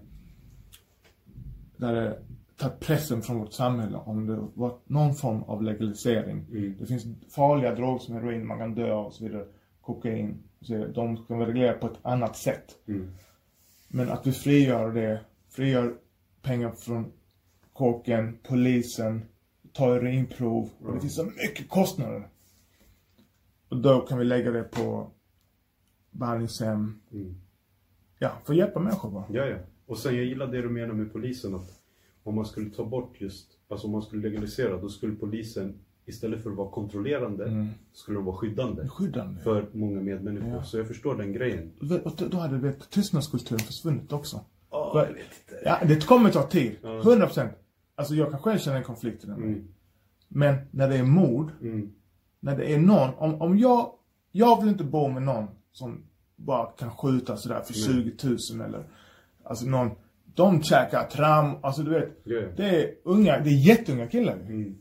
det hade tagit pressen från vårt samhälle om det var någon form av legalisering. Mm. Det finns farliga droger som heroin, man kan dö av och så vidare. Kokain, så de ska vara reglerade på ett annat sätt. Mm. Men att vi frigör det, frigör pengar från kåken, polisen, tar urinprov. Och det finns så mycket kostnader. Och då kan vi lägga det på behandlingshem. Mm. Ja, för att hjälpa människor bara. Ja, ja. Och sen jag gillar det du menar med polisen att om man skulle ta bort just, alltså om man skulle legalisera, då skulle polisen istället för att vara kontrollerande, skulle de vara skyddande Skyddande. för många medmänniskor. Ja. Så jag förstår den grejen. Då- hade vet, tystnadskulturen försvunnit också. Ja, För- jag vet inte. Ja, det kommer ta tid. Ja. 100 procent. Alltså jag kan själv känna en konflikt i den. Mm. Men när det är mord, Mm. när det är någon, om, om jag, jag vill inte bo med någon som bara kan skjuta sådär för 20 000 eller, alltså någon, de käkar tram, alltså du vet, ja. det är unga, det är jätteunga killar. Mm.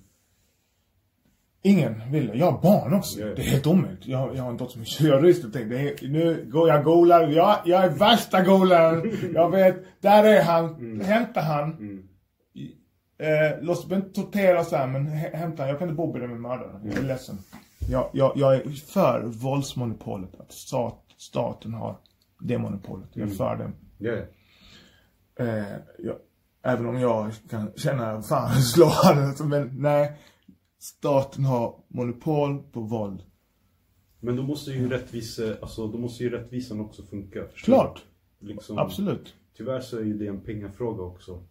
Ingen vill. Jag har barn också. Ja. Det är helt omöjligt. Jag, jag har en dotter som 20 år och tänkte, är, nu går jag golar. Jag, jag är värsta golaren. Jag vet, där är han. Hämta han. Mm. Eh, låt oss inte tortera så här, men hä- hämta han. Jag kan inte bo bredvid en mördare. Jag är ledsen. Jag, jag, jag är för våldsmonopolet. Att stat, staten har det monopolet. Jag är för det. Ja. Eh, jag, även om jag kan känna, fan slå han. alltså, Men nej. Staten har monopol på våld. Men då måste ju rättvise, alltså då måste ju rättvisan också funka. Klart. Liksom, Absolut. Tyvärr så är ju det en pengafråga också.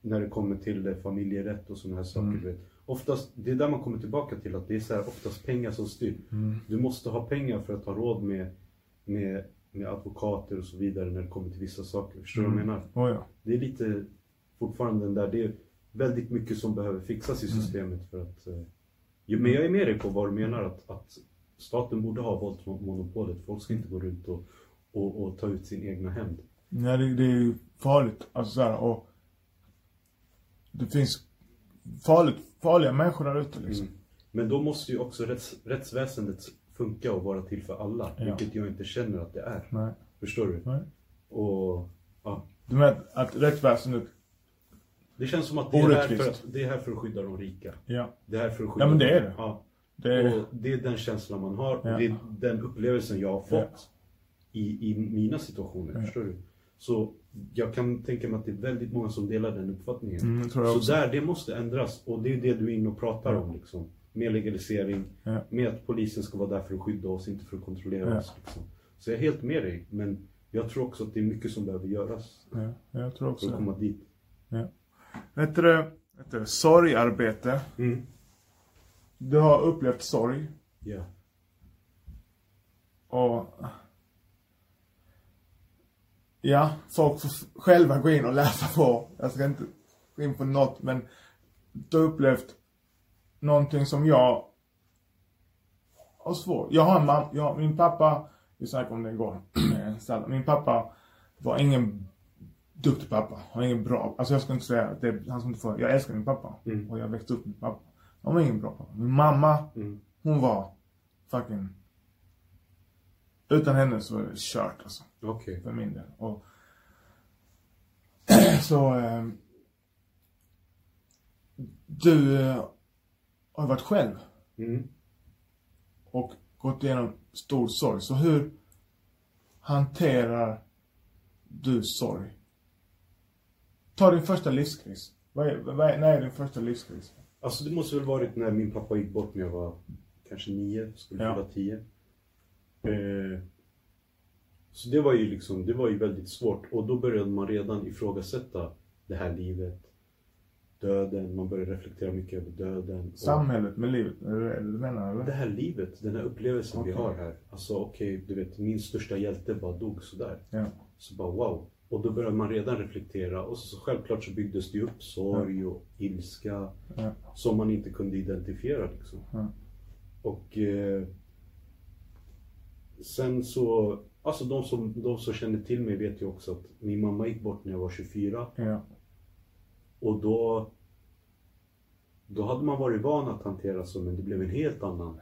När det kommer till familjerätt och sådana här saker. Mm. Oftast, det är där man kommer tillbaka till att det är så här, oftast pengar som styr. Mm. Du måste ha pengar för att ha råd med, med, med advokater och så vidare när det kommer till vissa saker. Förstår du vad jag menar? Oh, ja. Det är lite fortfarande den där, det är väldigt mycket som behöver fixas i Mm. systemet för att... Eh, men jag är med dig på vad du menar att, att staten borde ha våldsmonopolet. Folk ska inte gå runt och, och, och ta ut sin egna hämnd. Nej, det, det är ju farligt. Alltså så här, och det finns farligt, farliga människor där ute liksom. Mm. Men då måste ju också rätts, rättsväsendet funka och vara till för alla. Ja. Vilket jag inte känner att det är. Nej. Förstår du? Nej. Och ja, Du menar att rättsväsendet, det känns som att det är, här för att det är här för att skydda de rika. ja. Det är här för att skydda Ja, men det de- är det. Ja. Det är, Och det är den känslan man har och Ja. det är den upplevelsen jag har fått Ja. i, i mina situationer. Ja. Förstår du? Så jag kan tänka mig att det är väldigt många som delar den uppfattningen. Mm, så också. där, det måste ändras. Och det är det du är inne och pratar om. Liksom. Med legalisering, Ja. med att polisen ska vara där för att skydda oss, inte för att kontrollera Ja. oss. Liksom. Så jag är helt med dig. Men jag tror också att det är mycket som behöver göras ja, jag tror för också att det. komma dit. Vet du, vet du, sorgarbete. Mm. Du har upplevt sorg. Ja. Och... Ja, folk får själva gå in och läsa på. Jag ska inte gå in på något, men du har upplevt någonting som jag har svårt. Jag har en mamma, jag, min pappa, vi snackade om det igår, Salla. min pappa var ingen duktig pappa. Han var ingen bra, alltså jag ska inte säga att det är han som inte får, jag älskar min pappa. Mm. Och jag växte upp med min pappa. Han var ingen bra pappa. Min mamma, Mm. hon var fucking... Utan henne så var det kört alltså. Okej. För min del. Och så... Eh, du eh, har varit själv Mm. och gått igenom stor sorg. Så hur hanterar du sorg? Ta din första livskris. Vad är, vad är, när är din första livskris? Alltså det måste väl varit när min pappa gick bort när jag var kanske nio, skulle Ja. fylla tio. Eh, så det var ju liksom, det var ju väldigt svårt. Och då började man redan ifrågasätta det här livet. Döden, man började reflektera mycket över döden. och- Samhället med livet, är det du menar Det här livet, den här upplevelsen vi Okej. har här. Alltså okej, du vet min största hjälte bara dog sådär. Ja. Så bara wow. Och då började man redan reflektera och så, så självklart så byggdes det upp sorg och ilska Ja. som man inte kunde identifiera liksom. Ja. Och eh, sen så, alltså de som, de som känner till mig vet ju också att min mamma gick bort när jag var 24 Ja. Och då då hade man varit van att hantera så men det blev en helt annan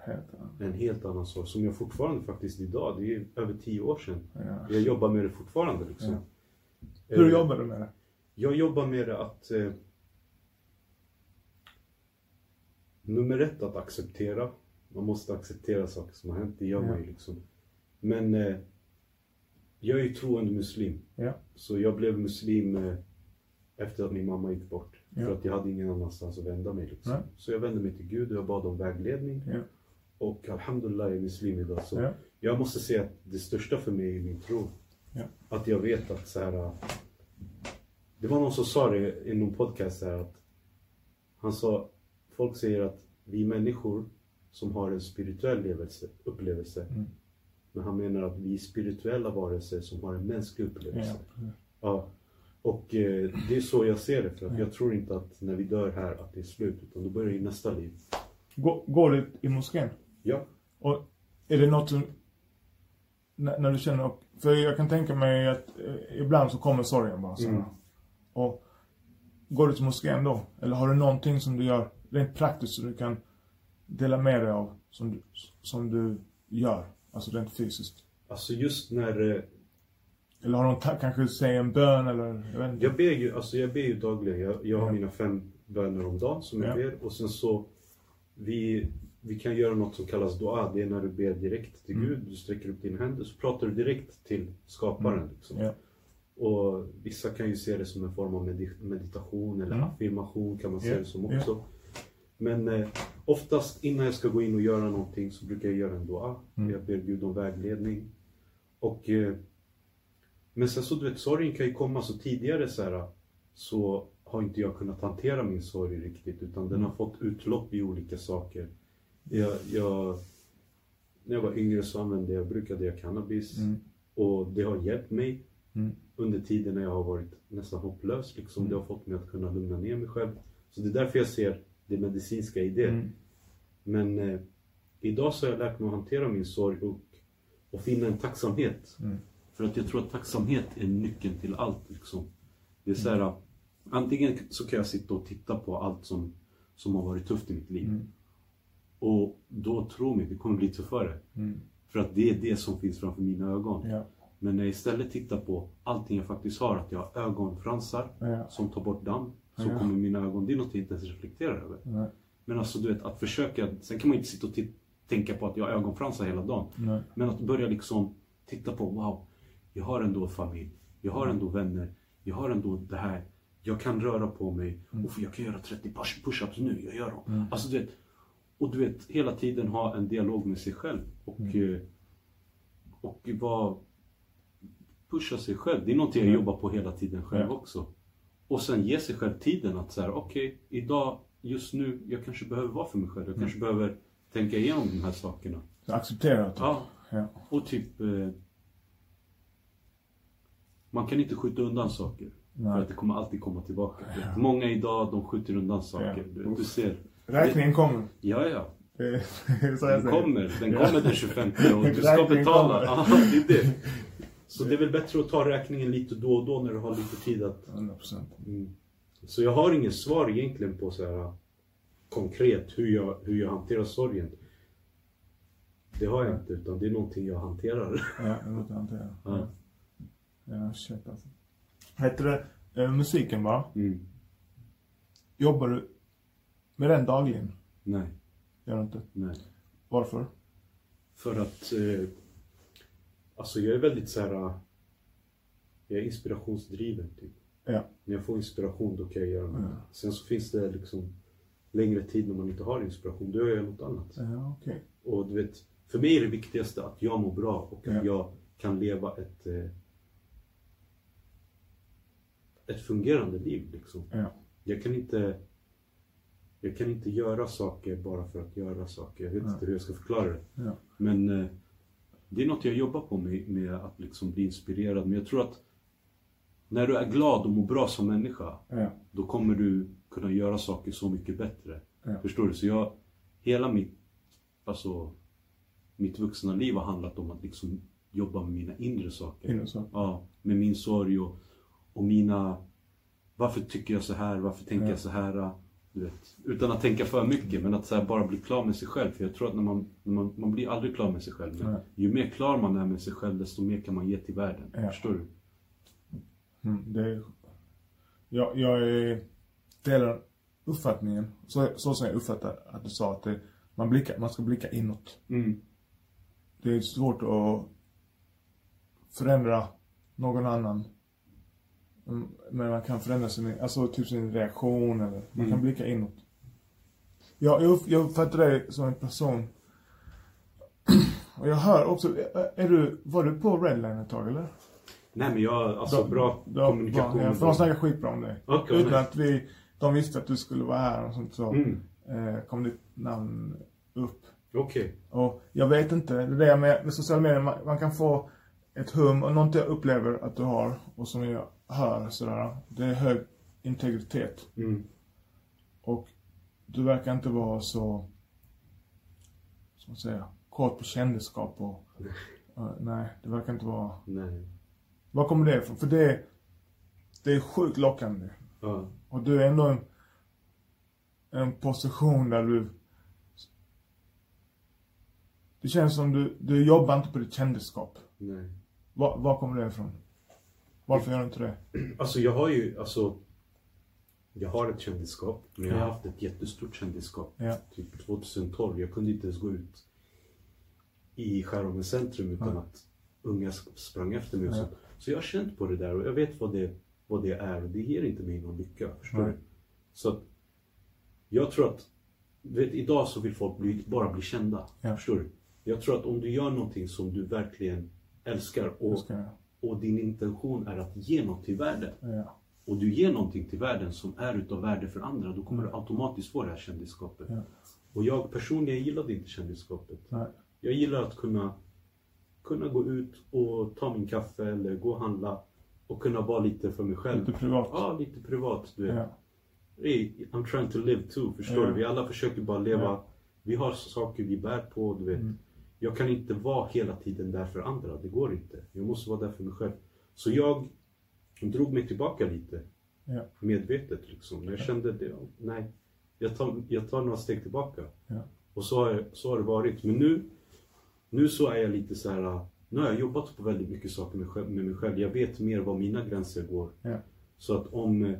en helt annan sak som jag fortfarande faktiskt idag, det är över tio år sedan. Ja. Jag jobbar med det fortfarande liksom. Ja. Hur Eh, jobbar du med det? Jag jobbar med det att eh, Nummer ett att acceptera. Man måste acceptera saker som har hänt, det gör man ju liksom. Men eh, jag är ju troende muslim. Ja. Så jag blev muslim eh, efter att min mamma gick bort. Ja. För att jag hade ingen annanstans att vända mig liksom. Nej. Så jag vände mig till Gud och jag bad om vägledning. Ja. Och alhamdulillah jag är muslim idag. Så Ja. jag måste säga att det största för mig är min tro. Ja. Att jag vet att så här. Det var någon som sa det i någon podcast här att han sa, folk säger att vi människor som har en spirituell levelse, upplevelse. Mm. Men han menar att vi är spirituella varelser som har en mänsklig upplevelse. Ja. Och eh, det är så jag ser det. För att Ja. jag tror inte att när vi dör här att det är slut. Utan då börjar ju nästa liv. Gå- Går du i moskén? Ja. Och är det något som... När, när du känner... För jag kan tänka mig att eh, ibland så kommer sorgen bara så. Mm. Och går du till moskén då? Eller har du någonting som du gör rent praktiskt som du kan dela med dig av? Som du, som du gör? Alltså rent fysiskt. Alltså just när eh, Eller har ta- kanske säger en bön eller... Jag vet. Jag ber ju, alltså jag ber ju dagligen. Jag, jag har Ja. mina fem böner om dagen som jag Ja. ber. Och sen så, vi, vi kan göra något som kallas dua. Det är när du ber direkt till Mm. Gud. Du sträcker upp dina händer så pratar du direkt till skaparen. Mm. Liksom. Ja. Och vissa kan ju se det som en form av medi- meditation eller Mm. affirmation kan man se det som också. Men eh, oftast innan jag ska gå in och göra någonting så brukar jag göra en dua. Mm. Jag ber Gud om vägledning. Och, eh, men sen så du vet, sorgen kan ju komma så tidigare så här, så har inte jag kunnat hantera min sorg riktigt utan den har fått utlopp i olika saker. Jag, jag, när jag var yngre så använde jag, brukade jag cannabis Mm. och det har hjälpt mig Mm. under tiden när jag har varit nästan hopplös. Liksom. Mm. Det har fått mig att kunna lugna ner mig själv. Så det är därför jag ser det medicinska i det. Mm. Men eh, idag så har jag lärt mig att hantera min sorg och, och finna en tacksamhet. Mm. För att jag tror att tacksamhet är nyckeln till allt. Liksom. Det är så här, antingen så kan jag sitta och titta på allt som, som har varit tufft i mitt liv. Mm. Och då, tro mig, det kommer bli tuffare. Mm. För att det är det som finns framför mina ögon. Ja. Men när jag istället tittar på allting jag faktiskt har, att jag har ögonfransar Ja. som tar bort damm, så Ja. kommer mina ögon, det är något jag inte ens reflekterar över. Nej. Men alltså du vet, att försöka, sen kan man inte sitta och tänka på att jag har ögonfransar hela dagen. Nej. Men att börja liksom titta på, wow, jag har ändå familj, jag har ändå vänner, jag har ändå det här. Jag kan röra på mig, och jag kan göra 30 push- push-ups nu, jag gör dem. Alltså du vet, och du vet, hela tiden ha en dialog med sig själv. Och, eh, och vara, pusha sig själv. Det är någonting jag Mm. jobbar på hela tiden själv Ja. också. Och sen ge sig själv tiden att säga, okej, idag, just nu, jag kanske behöver vara för mig själv. Jag kanske behöver tänka igenom de här sakerna. Så acceptera det. Ja, Ja. och typ... Man kan inte skjuta undan saker. För Nej. att det kommer alltid komma tillbaka. Många idag, de skjuter undan saker. Ja. Du, ser. Räkningen kommer. Ja, ja. Jag Den kommer. Den kommer den 25 och du ska betala. Ja, det är det. Så det är väl bättre att ta räkningen lite då och då när du har lite tid att... 100%. Mm. Så jag har inget svar egentligen på så här konkret hur jag, hur jag hanterar sorgen. Det har jag inte, utan det är någonting jag hanterar. Ja, det låter hantera. Ja. Ja, shit alltså. Heter det eh, musiken va? Mm. Jobbar du med den dagligen? Nej, Gör du inte? nej. Varför? För att eh, alltså jag är väldigt så här. eh, Jag är inspirationsdriven typ. Ja. När jag får inspiration då kan jag göra något. Ja. Sen så finns det liksom längre tid när man inte har inspiration. Då gör jag något annat. Ja, okej. Och du vet, För mig är det viktigaste att jag mår bra och att Ja. jag kan leva ett eh, ett fungerande liv liksom. Ja. Jag kan inte jag kan inte göra saker bara för att göra saker. Jag vet Ja. inte hur jag ska förklara det. Ja. Men eh, det är något jag jobbar på med, med att liksom bli inspirerad. Men jag tror att när du är glad och mår bra som människa, då kommer du kunna göra saker så mycket bättre. Förstår du? Så jag, hela mitt, alltså, mitt vuxna liv har handlat om att liksom jobba med mina inre saker. Inre saker. Ja, med min sorg och, och mina, varför tycker jag så här, varför tänker Ja. jag så här? Du vet, utan att tänka för mycket, men att här bara bli klar med sig själv. För jag tror att när man, när man, man blir aldrig klar med sig själv. Men ju mer klar man är med sig själv, desto mer kan man ge till världen. Ja. Förstår du? Mm, det är, jag, jag är, delar uppfattningen, så, så som jag uppfattar att du sa att det, man, blickar, man ska blicka inåt. Mm. Det är svårt att förändra någon annan. Mm, Men man kan förändra sin, alltså typ sin reaktion eller man kan Mm. blicka inåt. Jag, jag, upp- jag uppfattar dig som en person. Och jag hör också, är, du, var du på Redline ett tag eller? Nej men jag, alltså De- bra kommunikation. Ja, för de snackar skitbra om dig. Okej, Utan nice. att vi, de visste att du skulle vara här och sånt så Mm. eh, kom ditt namn upp. Okej. Och jag vet inte, det är det med, med sociala medier, man, man kan få ett hum och något jag upplever att du har och som jag hör sådär. Det är hög integritet. Mm. Och du verkar inte vara så, ska man säga, kort på kändisskap och, eh, nej, det verkar inte vara, Nej. var kommer det ifrån? För det, det är sjukt lockande. Ja. Och du är ändå en, en position där du... Det känns som du, du jobbar inte på ditt kändisskap. Nej. Var, var kommer det ifrån? Varför gör du inte det? Alltså jag har ju, alltså. Jag har ett kändisskap, men jag har haft ett jättestort kändisskap. Ja. Typ 2012. Jag kunde inte ens gå ut i Skärholmens centrum utan Ja. att unga sprang efter mig och så. Så jag har känt på det där och jag vet vad det, vad det är och det ger inte mig någon lycka. Förstår du? Så att jag tror att, vet idag så vill folk bli, bara bli kända. Ja. Förstår du? Jag tror att om du gör någonting som du verkligen älskar och, ska jag. Och din intention är att ge något till världen Ja. och du ger någonting till världen som är utav värde för andra, då kommer du automatiskt få det här kändisskapet. Ja. Och jag personligen gillade inte kändisskapet. Nej. Jag gillar att kunna, kunna gå ut och ta min kaffe eller gå och handla och kunna vara lite för mig själv. Lite privat. Ja, lite privat. Du vet. Ja. Hey, I'm trying to live too, förstår du? Vi alla försöker bara leva. Vi har saker vi bär på, du vet. Mm. Jag kan inte vara hela tiden där för andra, det går inte. Jag måste vara där för mig själv. Så jag drog mig tillbaka lite. Ja. Medvetet liksom. Jag kände det, nej. Jag tar, jag tar några steg tillbaka. Ja. Och så har, så har det varit. Men nu, nu så är jag lite så här. Nu har jag jobbat på väldigt mycket saker med, själv- med mig själv. Jag vet mer var mina gränser går. Ja. Så att om, eh,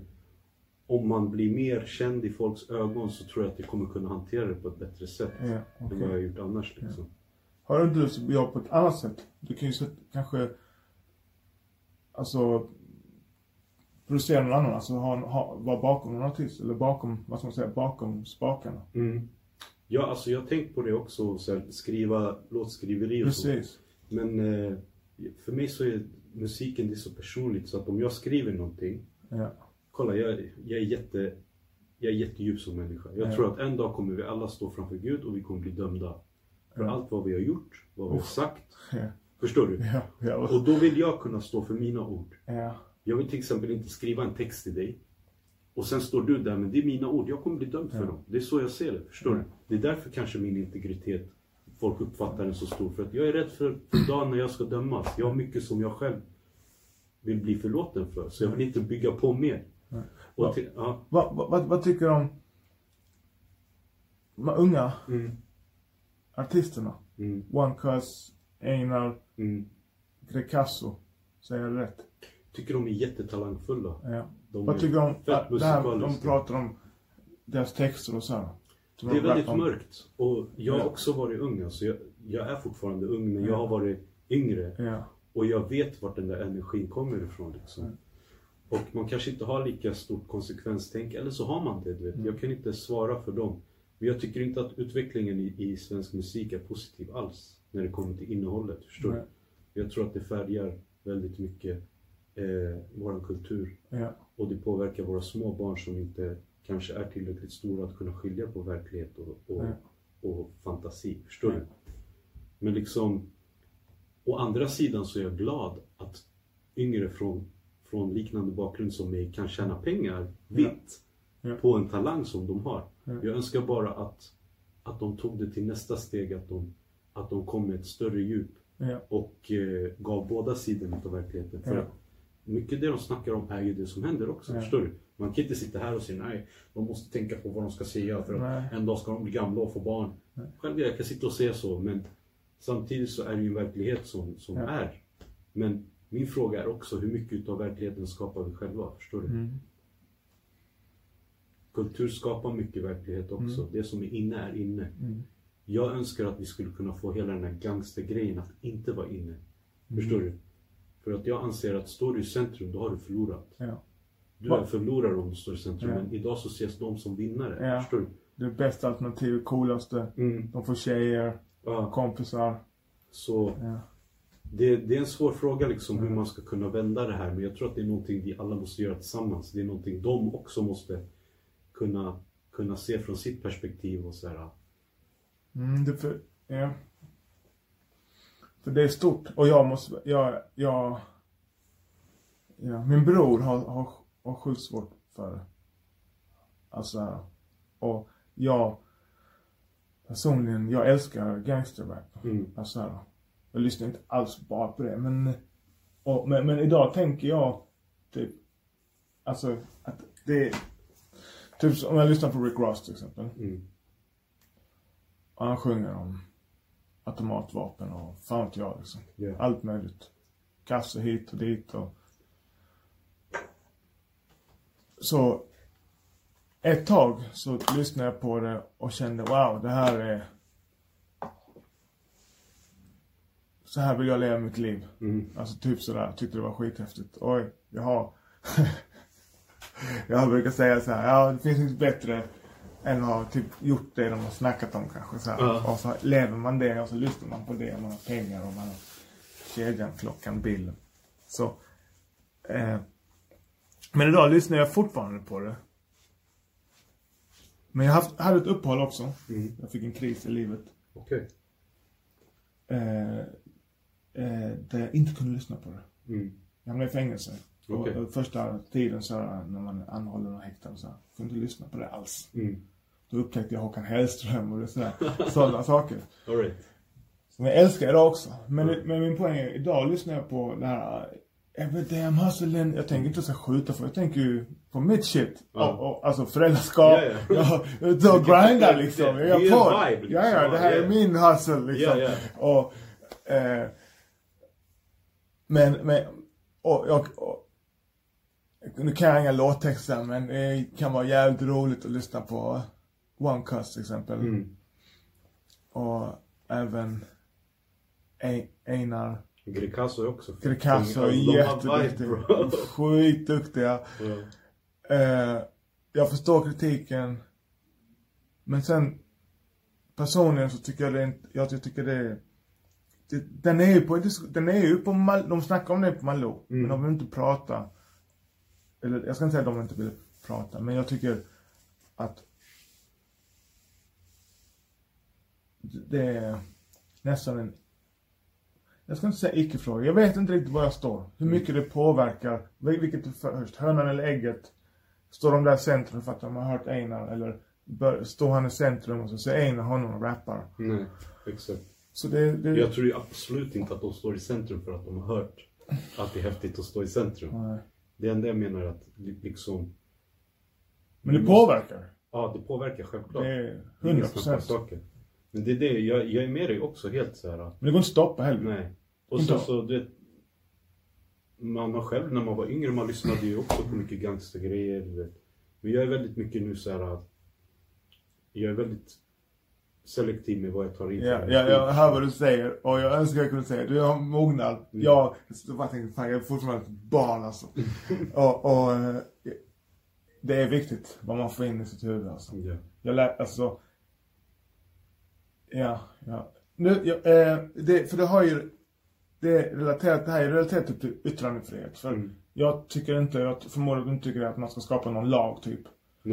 om man blir mer känd i folks ögon så tror jag att jag kommer kunna hantera det på ett bättre sätt. Ja, Än okej. vad jag har gjort annars liksom. Har du inte jobbat på ett annat sätt? Du kan ju kanske, alltså, producera någon annan, alltså ha, ha, vara bakom någon artist, eller bakom, vad ska man säga, bakom spakarna. Mm. Ja, alltså jag har tänkt på det också, så här, skriva låtskriveri och så. Precis. Men eh, för mig så är musiken det är så personligt så att om jag skriver någonting, Ja. kolla jag, jag är jätte jag är jättedjup som människa. Jag Ja. tror att en dag kommer vi alla stå framför Gud och vi kommer bli dömda. För allt vad vi har gjort, vad vi har sagt. Ja. Förstår du? Ja. Ja. Och då vill jag kunna stå för mina ord. ja. Jag vill till exempel inte skriva en text till dig. Och sen står du där, men det är mina ord. Jag kommer bli dömd för dem. Det är så jag ser det. Förstår du? Det är därför kanske min integritet, folk uppfattar den så stor. För att jag är rädd för, dagen när jag ska dömas. Jag har mycket som jag själv vill bli förlåten för. Så jag vill inte bygga på mer. Vad, vad, vad, vad tycker du om unga Mm, artisterna? mm, One Cuz, Einar, mm. Grecasso. Säger jag rätt? Tycker de är jättetalangfulla. Ja. De Vad tycker du om det här, de pratar om deras texter och så här? Som Det är de väldigt om. mörkt. Och jag har Ja. också varit ung. Alltså jag, jag är fortfarande ung, men Ja. jag har varit yngre. Ja. Och jag vet vart den där energin kommer ifrån. Liksom. Och man kanske inte har lika stort konsekvenstänk, eller så har man det. Du vet. Mm. Jag kan inte svara för dem. Men jag tycker inte att utvecklingen i, i svensk musik är positiv alls. när det kommer till innehållet. Förstår Nej. du? Jag tror att det färgar väldigt mycket eh, vår kultur. Ja. Och det påverkar våra små barn som inte kanske är tillräckligt stora att kunna skilja på verklighet och, och, Ja. och fantasi. Förstår Ja. du? Men liksom, å andra sidan så är jag glad att yngre från, från liknande bakgrund som mig kan tjäna pengar vitt på en talang som de har. Ja. Jag önskar bara att, att de tog det till nästa steg, att de, att de kom med ett större djup Ja. och eh, gav båda sidorna av verkligheten. För Ja. att mycket det de snackar om är ju det som händer också. Ja. Förstår du? Man kan inte sitta här och säga nej, de måste tänka på vad de ska säga för att Nej. en dag ska de bli gamla och få barn. Själv jag kan sitta och säga så, men samtidigt så är det ju en verklighet som, som är. Men min fråga är också hur mycket av verkligheten skapar vi själva? Förstår du? Mm. Kultur skapar mycket verklighet också. Det som är inne är inne. Jag önskar att vi skulle kunna få hela den här gangstergrejen att inte vara inne. Förstår du? För att jag anser att står du i centrum, då har du förlorat. Ja. Du är förlorare om du står i centrum, Ja. men idag så ses de som vinnare. Ja. Förstår du? Det bästa alternativet, coolaste. Mm. De får tjejer, Ja, kompisar. så det, det är en svår fråga liksom hur man ska kunna vända det här, men jag tror att det är någonting vi alla måste göra tillsammans. Det är någonting de också måste kunna, kunna se från sitt perspektiv och så här. Mm, det för, ja. För det är stort. Och jag måste, jag, jag, ja, min bror har, har, har sjukt svårt för det. Alltså, och jag personligen, jag älskar gangsterrap. Mm. Alltså, jag lyssnar inte alls bara på det, men, och, men, men idag tänker jag typ, alltså att det typ om jag lyssnar på Rick Ross till exempel. Mm. Och han sjunger om automatvapen och fan vet jag liksom. Ja. Allt möjligt. Kasse hit och dit och... Så... Ett tag så lyssnade jag på det och kände wow, det här är... Så här vill jag leva mitt liv. Mm. Alltså typ sådär, tyckte det var skithäftigt. Oj, jag har... jag brukar säga så här, ja det finns inte bättre än att ha typ gjort det de har snackat om kanske så. Ja. Och så lever man det och så lyssnar man på det och man har pengar och man har kedjan, klockan, bilen. Så. Eh, men idag lyssnar jag fortfarande på det. Men jag haft, hade ett uppehåll också. Mm. Jag fick en kris i livet. Okej. Eh, eh, där jag inte kunde lyssna på det. Mm. Jag hamnade i fängelse. Och, och första tiden så här, när man är anhållen och häktad och så kunde inte lyssna på det alls. Mm. Då upptäckte jag Håkan Hellström och sådana saker. All right. Som jag älskar idag också. Men, Mm. men min poäng är, idag lyssnar jag på det här Every damn hustling. Jag tänker inte så här skjuta för jag tänker ju på mitt shit. Ja. Och, och, alltså föräldraskap. Ja, ja. Jag, jag är ute och grindar liksom. Jag är på. vibe, liksom. Ja, ja, det här Ja, är ja. min hustle liksom. Ja, Och, eh, men, men, och jag, och, nu kan jag inga låttexter men det kan vara jävligt roligt att lyssna på One Cuss till exempel. Mm. Och även Ein- Einar Greekazo är också. Greekazo är jätteduktig. Skitduktiga. Ja. Eh, jag förstår kritiken. Men sen personligen så tycker jag det inte, jag tycker det är det, den är ju på, den är ju på Mal, de snackar om det på Malou. Mm. Men de vill inte prata. Eller jag ska inte säga att de inte vill prata, men jag tycker att det är nästan en jag ska inte säga icke-fråga. Jag vet inte riktigt var jag står. Hur mycket det påverkar. vil- Vilket är först, hönan eller ägget. Står de där i centrum för att de har hört Einar? Eller bör, står han i centrum och så ser Einar honom och rappar? Nej, exakt. Så det, det Jag tror ju absolut inte att de står i centrum för att de har hört att det är häftigt att stå i centrum. Nej. Det enda jag menar är att li- liksom... Men det påverkar. Ja, det påverkar självklart. Det är Ingen 100%. snackar saker. Men det är det, jag, jag är med dig också helt så här. Men det går inte att stoppa heller. Nej. Och Inte så, så du vet, man har själv när man var yngre, man lyssnade ju också på mycket gangstergrejer. Men jag är väldigt mycket nu så här. Jag är väldigt selektiv med vad jag tar in. Ja, ja, jag hör vad du säger och jag önskar jag kunde säga Du har mognat. Mm. Jag, jag tänkte, fan jag är fortfarande ett barn alltså. och, och det är viktigt vad man får in i sitt huvud alltså. Ja. Jag lär, alltså. Ja, ja. Nu, ja, eh, det, för det har ju, det är relaterat, det här är relaterat till yttrandefrihet. För Mm. jag tycker inte, jag förmodar att du inte tycker att man ska skapa någon lag typ.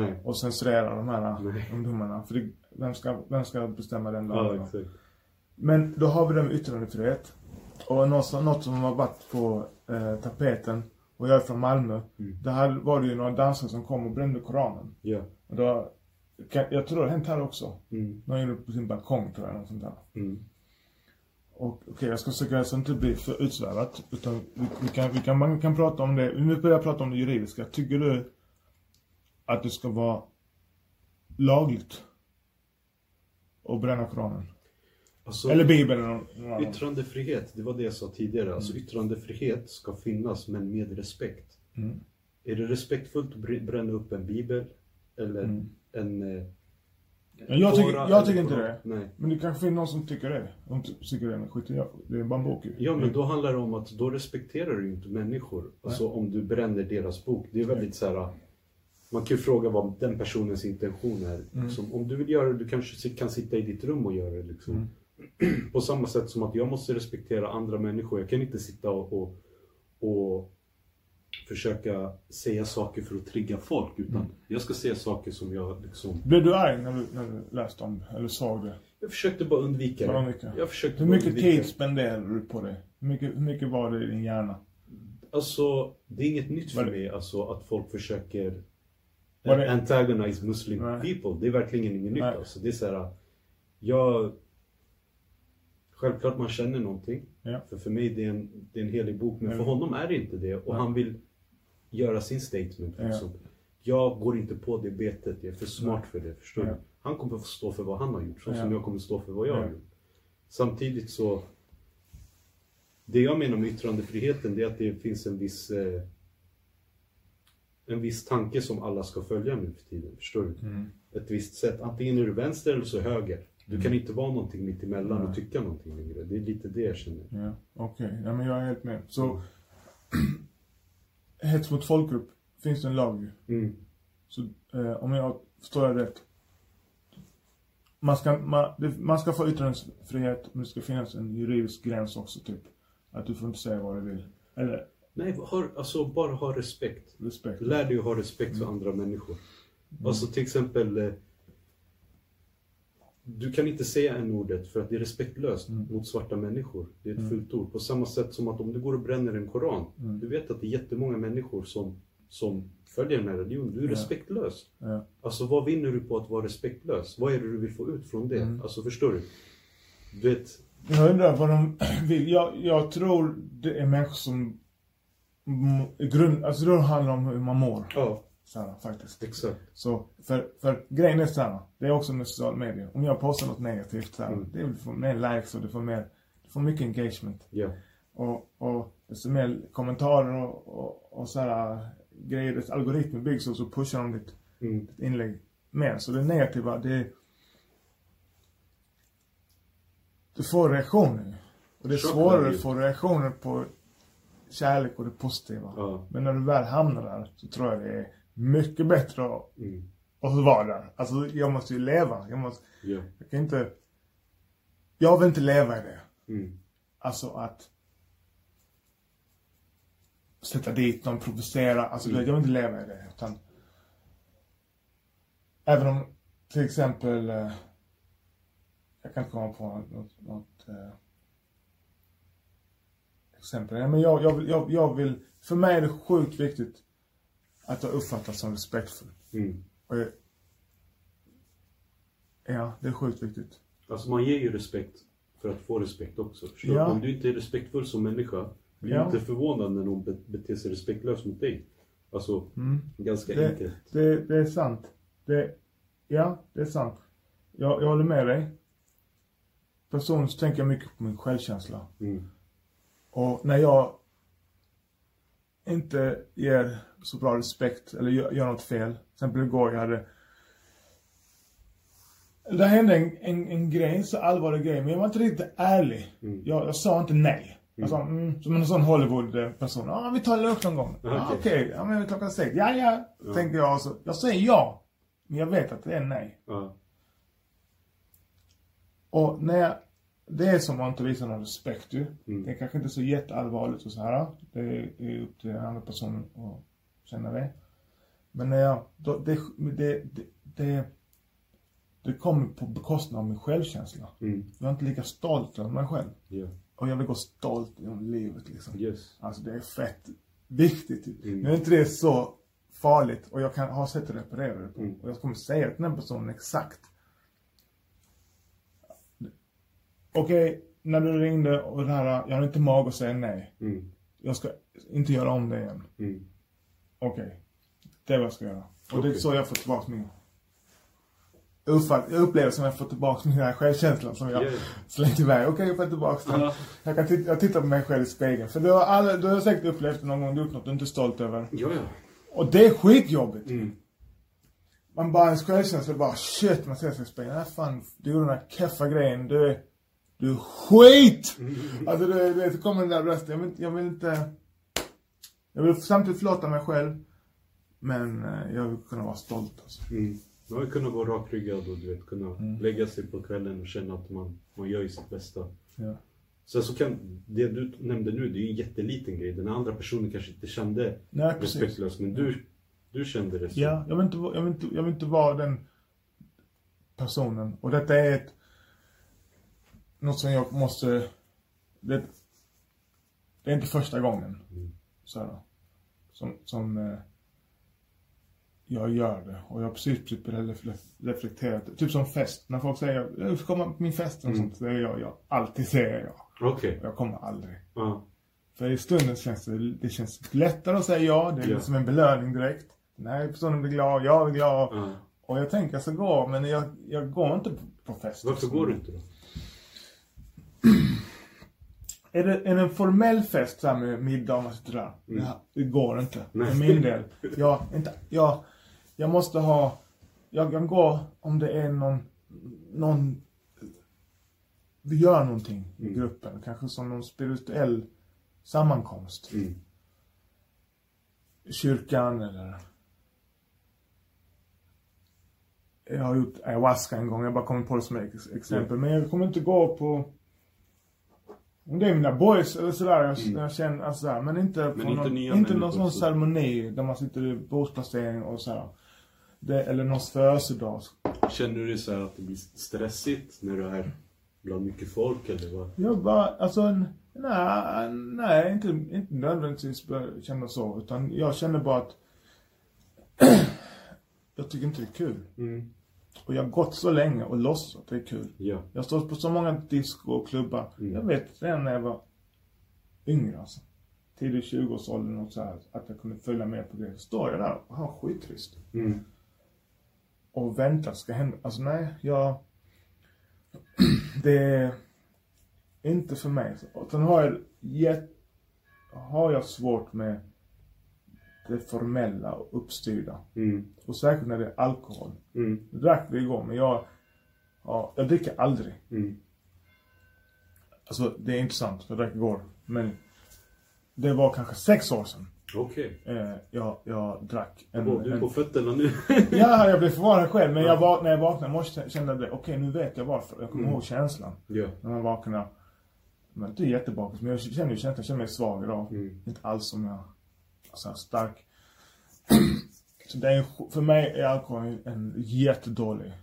Nej. Och censurera de här Nej. ungdomarna. För det, vem, ska, vem ska bestämma den Ja, lagen? exakt. Men då har vi det med yttrandefrihet. Och något, som- något som har varit på eh, tapeten, och jag är från Malmö. Mm. Där var det ju några dansare som kom och brände Koranen. Ja. Och då, jag tror det har hänt här också. Mm. Någon inne på sin balkong tror jag, något sånt där. Mm. Och okej, jag ska försöka så inte bli för utsvävat. Utan vi, vi, kan, vi kan, man kan prata om det, nu börjar jag prata om det juridiska. Tycker du att det ska vara lagligt att bränna Koranen? Alltså, Eller Bibeln eller? Yttrandefrihet, det var det jag sa tidigare. Alltså yttrandefrihet ska finnas, men med respekt. Mm. Är det respektfullt att br- bränna upp en bibel? Eller Mm. en... eh, Men jag tycker- jag tycker inte det. Nej. Men det kanske finns någon som tycker det. De ty- tycker det, men skit i det. Är bara en bok ju. Ja, men då handlar det om att då respekterar du inte människor. Alltså om du bränner deras bok. Det är väldigt så här. Man kan ju fråga vad den personens intention är. Mm. Liksom, om du vill göra det, du kanske kan sitta i ditt rum och göra det. Liksom. Mm. På samma sätt som att jag måste respektera andra människor. Jag kan inte sitta och, och, och försöka säga saker för att trigga folk. Utan Mm. jag ska säga saker som jag liksom... Blev du arg när du, när du läste om? Eller såg det? Jag försökte bara undvika det. undvika. Jag försökte Hur mycket tid spenderade du på det? Hur mycket, hur mycket var det i din hjärna? Alltså, det är inget nytt för mig alltså, att folk försöker Det- antagonize muslim Nej. people. Det är verkligen inget nytt alltså. Det är så här, jag... Självklart man känner någonting. Ja. För för mig det är en, det är en helig bok. Men för honom är det inte det. Och han vill göra sin statement. Liksom. Jag går inte på det betet. Jag är för smart för det. Förstår Ja. du? Han kommer få stå för vad han har gjort. Så som jag kommer stå för vad jag Ja. har gjort. Samtidigt så... Det jag menar med yttrandefriheten det är att det finns en viss... Eh, en viss tanke som alla ska följa nu för tiden. Förstår du? Mm. Ett visst sätt. Antingen är du vänster eller så höger. Du kan inte vara någonting mitt emellan Nej. och tycka någonting längre. Det är lite det jag känner. Ja, okej. Ja, men jag är helt med. Så, hets mot folkgrupp, finns det en lag. Mm. Så eh, om jag förstår det rätt. Man ska, man, det, man ska få yttrandefrihet, men det ska finnas en juridisk gräns också typ. Att du får inte säga vad du vill. Eller Nej, har, alltså bara ha respekt. respekt. Lär dig att ha respekt för andra människor. Alltså till exempel eh, Du kan inte säga en ordet för att det är respektlöst mot svarta människor. Det är ett fult ord. På samma sätt som att om du går och bränner en koran. Du vet att det är jättemånga människor som, som följer den här religionen. Du är respektlös. Ja. Alltså vad vinner du på att vara respektlös? Vad är det du vill få ut från det? Alltså förstår du? Du vet, Jag undrar vad de vill. Jag, jag tror det är människor som grund, alltså det handlar om hur man mår. ja, Så här, faktiskt. exakt. Så, för, för grejen är så här, det är också med sociala medier. Om jag postar något negativt så här, Mm. det är för mer likes och det får mer, det får mycket engagement. Ja. Och, och desto mer kommentarer och, och, och så här grejer, dess algoritmer byggs och så pushar de ditt, Mm. ditt inlägg mer. Så det negativa, det du får reaktioner. Och det är svårare att få reaktioner på kärlek och det positiva. Ja. Men när du väl hamnar där så tror jag det är mycket bättre att, Mm. att vara där. Alltså jag måste ju leva. Jag måste, Ja. jag kan inte, jag vill inte leva i det. Mm. Alltså att sätta dit någon, provocera. Alltså Mm. jag vill inte leva i det. Utan, även om till exempel, eh, jag kan inte komma på något, något eh, exempel. Ja, men jag, jag, vill, jag, jag vill, för mig är det sjukt viktigt att jag uppfattas som respektfull. Mm. Jag, ja, det är sjukt viktigt. Alltså man ger ju respekt för att få respekt också. Förstår? Ja. Om du inte är respektfull som människa, bli Ja. inte förvånad när någon be- beter sig respektlöst mot dig. Alltså, ganska Det, enkelt. det, det är sant. Det, ja, det är sant. Jag, jag håller med dig. Personligen så tänker jag mycket på min självkänsla. Mm. Och när jag inte ger så bra respekt eller gör, gör något fel. Till exempel igår jag hade det hände en, en, en grej, så allvarlig grej, men jag var inte riktigt ärlig. Jag, jag sa inte nej. Jag sa, mm, som en sån Hollywood-person. Ja, vi tar lunch någon gång. Ja, Okej. Ja men klockan sex. Ja, ja, tänkte jag. Så, jag säger ja. Men jag vet att det är nej. Ja. Och när jag det är som att inte visa någon respekt ju. Mm. Det är kanske inte så jätteallvarligt och så här. Det är upp till den andra personen att känna det. Men jag, då, det, det, det, det, det kommer på bekostnad av min självkänsla. Mm. Jag är inte lika stolt över mig själv. Ja. Och jag vill gå stolt genom livet liksom. Yes. Alltså det är fett viktigt. Mm. Nu är inte det så farligt och jag kan ha sätt att reparera det på. Mm. Och jag kommer säga till den personen exakt. Okej, när du ringde och det här, jag har inte mag att säga nej. Mm. Jag ska inte göra om det igen. Mm. Okej, det är vad jag ska göra. Och det är så jag får tillbaka min jag upplever som jag får tillbaka min självkänsla som jag Yeah. slängt iväg. Okej, jag får tillbaka den. Ja. Jag kan titta, jag tittar på mig själv i spegeln. För du har, alla, du har säkert upplevt någon gång du gjort något du inte är stolt över. Ja, ja. Och det är skitjobbigt. Mm. Man bara, ens självkänsla bara shit, man ser sig i spegeln. Nej fan, du gjorde den här keffa grejen. Du är, du skit! Alltså det, det, så kommer den där rösten. Jag vill, inte- jag vill inte... Jag vill samtidigt förlåta mig själv. Men eh, jag vill kunna vara stolt alltså. Mm. Man vill kunna vara rakryggad och du vet, kunna Mm. lägga sig på kvällen och känna att man, man gör ju sitt bästa. Ja. Sen så kan, det du nämnde nu, det är ju en jätteliten grej. Den andra personen kanske inte kände Nej, respektlöst, men du, du kände det så. Ja, jag vill, inte, jag, vill inte, jag vill inte vara den personen. Och detta är ett... Något som jag måste... Det, det är inte första gången. Mm. Så här, som, som eh, jag gör det. Och jag har precis, precis refle- reflekterat. Typ som fest. När folk säger jag ska komma på min fest och Mm. sånt. Säger jag, jag alltid säger jag. Okej. Jag kommer aldrig. Ja. För i stunden känns det, det känns lättare att säga ja. Det är Ja. som en belöning direkt. Den här personen blir glad, jag blir glad. ja. Och jag tänker jag ska gå, men jag, jag går inte på, på fest. Varför går du inte då? Är det, är det en formell fest så här med middag och sitter där? Ja, det går inte. Mm. Nej. För min del. Jag, inte, jag, jag måste ha, jag kan gå om det är någon, någon, vi gör någonting i Mm. gruppen. Kanske som någon spirituell sammankomst. Mm. kyrkan eller jag har gjort ayahuasca en gång, jag bara kommer på det som ett ex- exempel. Men jag kommer inte gå på om det är mina boys eller sådär, jag, jag känner, alltså sådär, men inte Mm. inte någon, inte någon sån så- ceremoni där man sitter i bordsplacering och sådär. Det, eller någons födelsedag. Känner du dig så att det blir stressigt när du är bland mycket folk eller vad? Jag bara, alltså, en- nej, nej, inte, inte nödvändigtvis känna så, utan jag känner bara att jag tycker inte det är kul. Mm. Och jag har gått så länge och låtsas att det är kul. Ja. Jag har stått på så många disco och klubbar. Mm. Jag vet redan när jag var yngre alltså. Tidig 20-årsåldern och så här, att jag kunde följa med på det. Så står jag där och har skittrist. Mm. Och väntar ska hända. Alltså nej, jag... det är inte för mig. Sen har jag jätt... har jag svårt med det formella och uppstyrda. Mm. Och särskilt när det är alkohol. Mm. Drack det igår, men jag... Ja, jag dricker aldrig. Mm. Alltså, det är inte sant. Jag drack igår. Men det var kanske sex år sedan Okej. eh, jag, jag drack en... Du är på fötterna nu. ja, jag blev förvånad själv. Men jag var, när jag vaknade i morse kände jag det. Okej, nu vet jag varför. Jag kommer Mm. ihåg känslan. ja. När man vaknar. Men inte jättebakis, men jag känner ju känslan. Jag känner mig svag idag. Mm. Inte alls som jag... Alltså, stark. Så det är, för mig är alkohol en jättedålig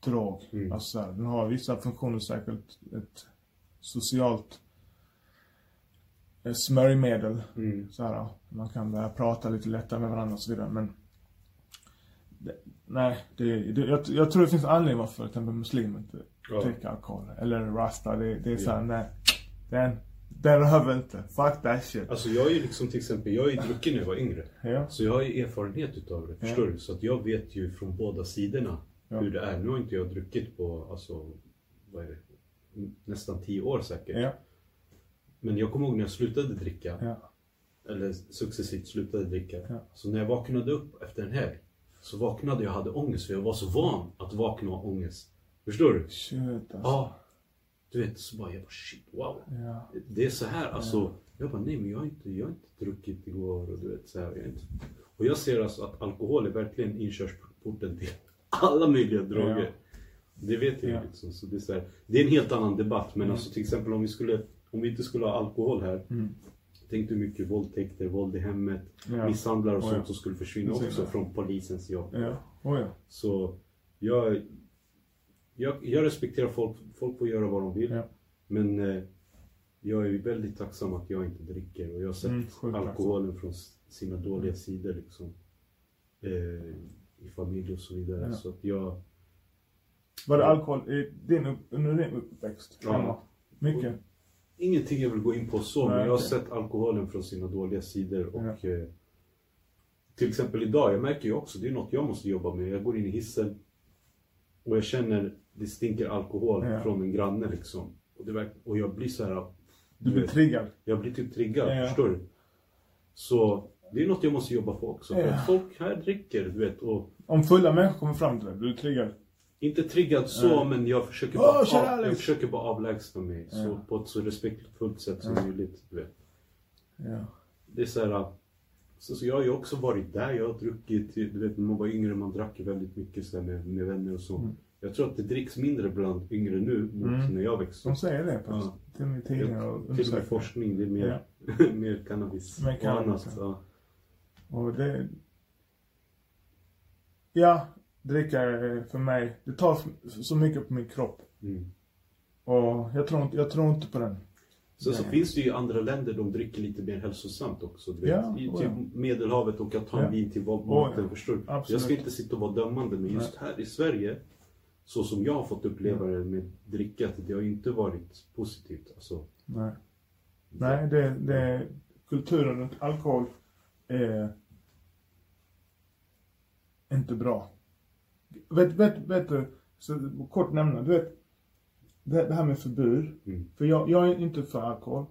drog. Mm. Alltså, så här, den har vissa funktioner säkert. Ett socialt eh, smörjmedel. Mm. Så här, man kan börja prata lite lättare med varandra och så vidare. Men det, nej, det, det, jag, jag tror det finns anledning varför till exempel muslimer inte Ja. dricker alkohol. Eller rasta. Det, det är så Ja. här, nej. Den, den behöver inte. Fuck that shit. Alltså jag är ju liksom till exempel, jag är ju drucken när jag var yngre. Ja. Så jag har ju erfarenhet utav det, förstår Ja. du? Så att jag vet ju från båda sidorna Ja. hur det är. Nu har inte jag druckit på, alltså, vad är det? Nästan tio år säkert. Men jag kommer ihåg när jag slutade dricka, eller successivt slutade dricka. Så när jag vaknade upp efter en helg, så vaknade jag och hade ångest för jag var så van att vakna och ha ångest. Förstår du? Shit alltså. Ja. Du vet, så bara jag bara shit, wow. Ja. Det är så här, alltså. Jag bara, nej men jag har inte, jag har inte druckit igår och du vet så här, jag inte. Och jag ser alltså att alkohol är verkligen inkörsporten till alla möjliga droger. Det vet jag Ja. liksom. Så det, är så här, det är en helt annan debatt. Men Mm. alltså till exempel om vi skulle, om vi inte skulle ha alkohol här. Tänk hur mycket våldtäkter, våld i hemmet, Ja. misshandlar och Oh, sånt ja. som skulle försvinna också ja. från polisens jobb. Ja, oh ja. Så jag, jag, jag respekterar folk, folk får göra vad de vill. Ja. Men eh, jag är väldigt tacksam att jag inte dricker och jag har sett Mm, alkoholen från sina dåliga sidor liksom. Eh, I familj och så vidare. Ja. Så att jag, Var det alkohol i din, under din uppväxt? Ja. Mycket? ingenting jag vill gå in på så, Nej, men jag har okej. sett alkoholen från sina dåliga sidor. Och Ja. eh, till exempel idag, jag märker ju också, det är något jag måste jobba med. Jag går in i hissen och jag känner det stinker alkohol Ja. från en granne liksom. Och, det och jag blir så här. Du blir vet, triggad? Jag blir typ triggad, Ja. förstår du? Så det är något jag måste jobba på också. För att folk här dricker, du vet. Och Om fulla människor kommer fram till dig, blir du triggad? inte triggad så, men jag försöker, bara, tjena, av, jag försöker bara avlägsna mig. Så, på ett så respektfullt sätt som möjligt. Du vet. Ja. Det är så här. Så, så jag har ju också varit där. Jag har druckit, du vet när man var yngre, man drack väldigt mycket så med, med vänner och så. Mm. Jag tror att det dricks mindre bland yngre nu mot Mm. när jag växte De upp. säger det på Ja. till och med tidningar och Till och med forskning, det är mer, mer cannabis. Mer och cannabis, annat. ja. Ja. Och det... Ja, dricka är för mig, det tar så mycket på min kropp. Mm. Och jag tror inte, jag tror inte på den. Sen så Nej. finns det ju andra länder de dricker lite mer hälsosamt också. Du vet, Ja, I oh typ ja. Medelhavet och att ta en Ja. vin till Oh maten, ja. förstår. Jag ska inte sitta och vara dömande, men just här i Sverige, så som jag har fått uppleva det med drickat, det har ju inte varit positivt. Alltså, Nej. Nej, det, det kulturen runt alkohol är inte bra. Vet, vet, vet du, så kort nämna, du vet, det, det här med förbud. Mm. För jag, jag är inte för alkohol.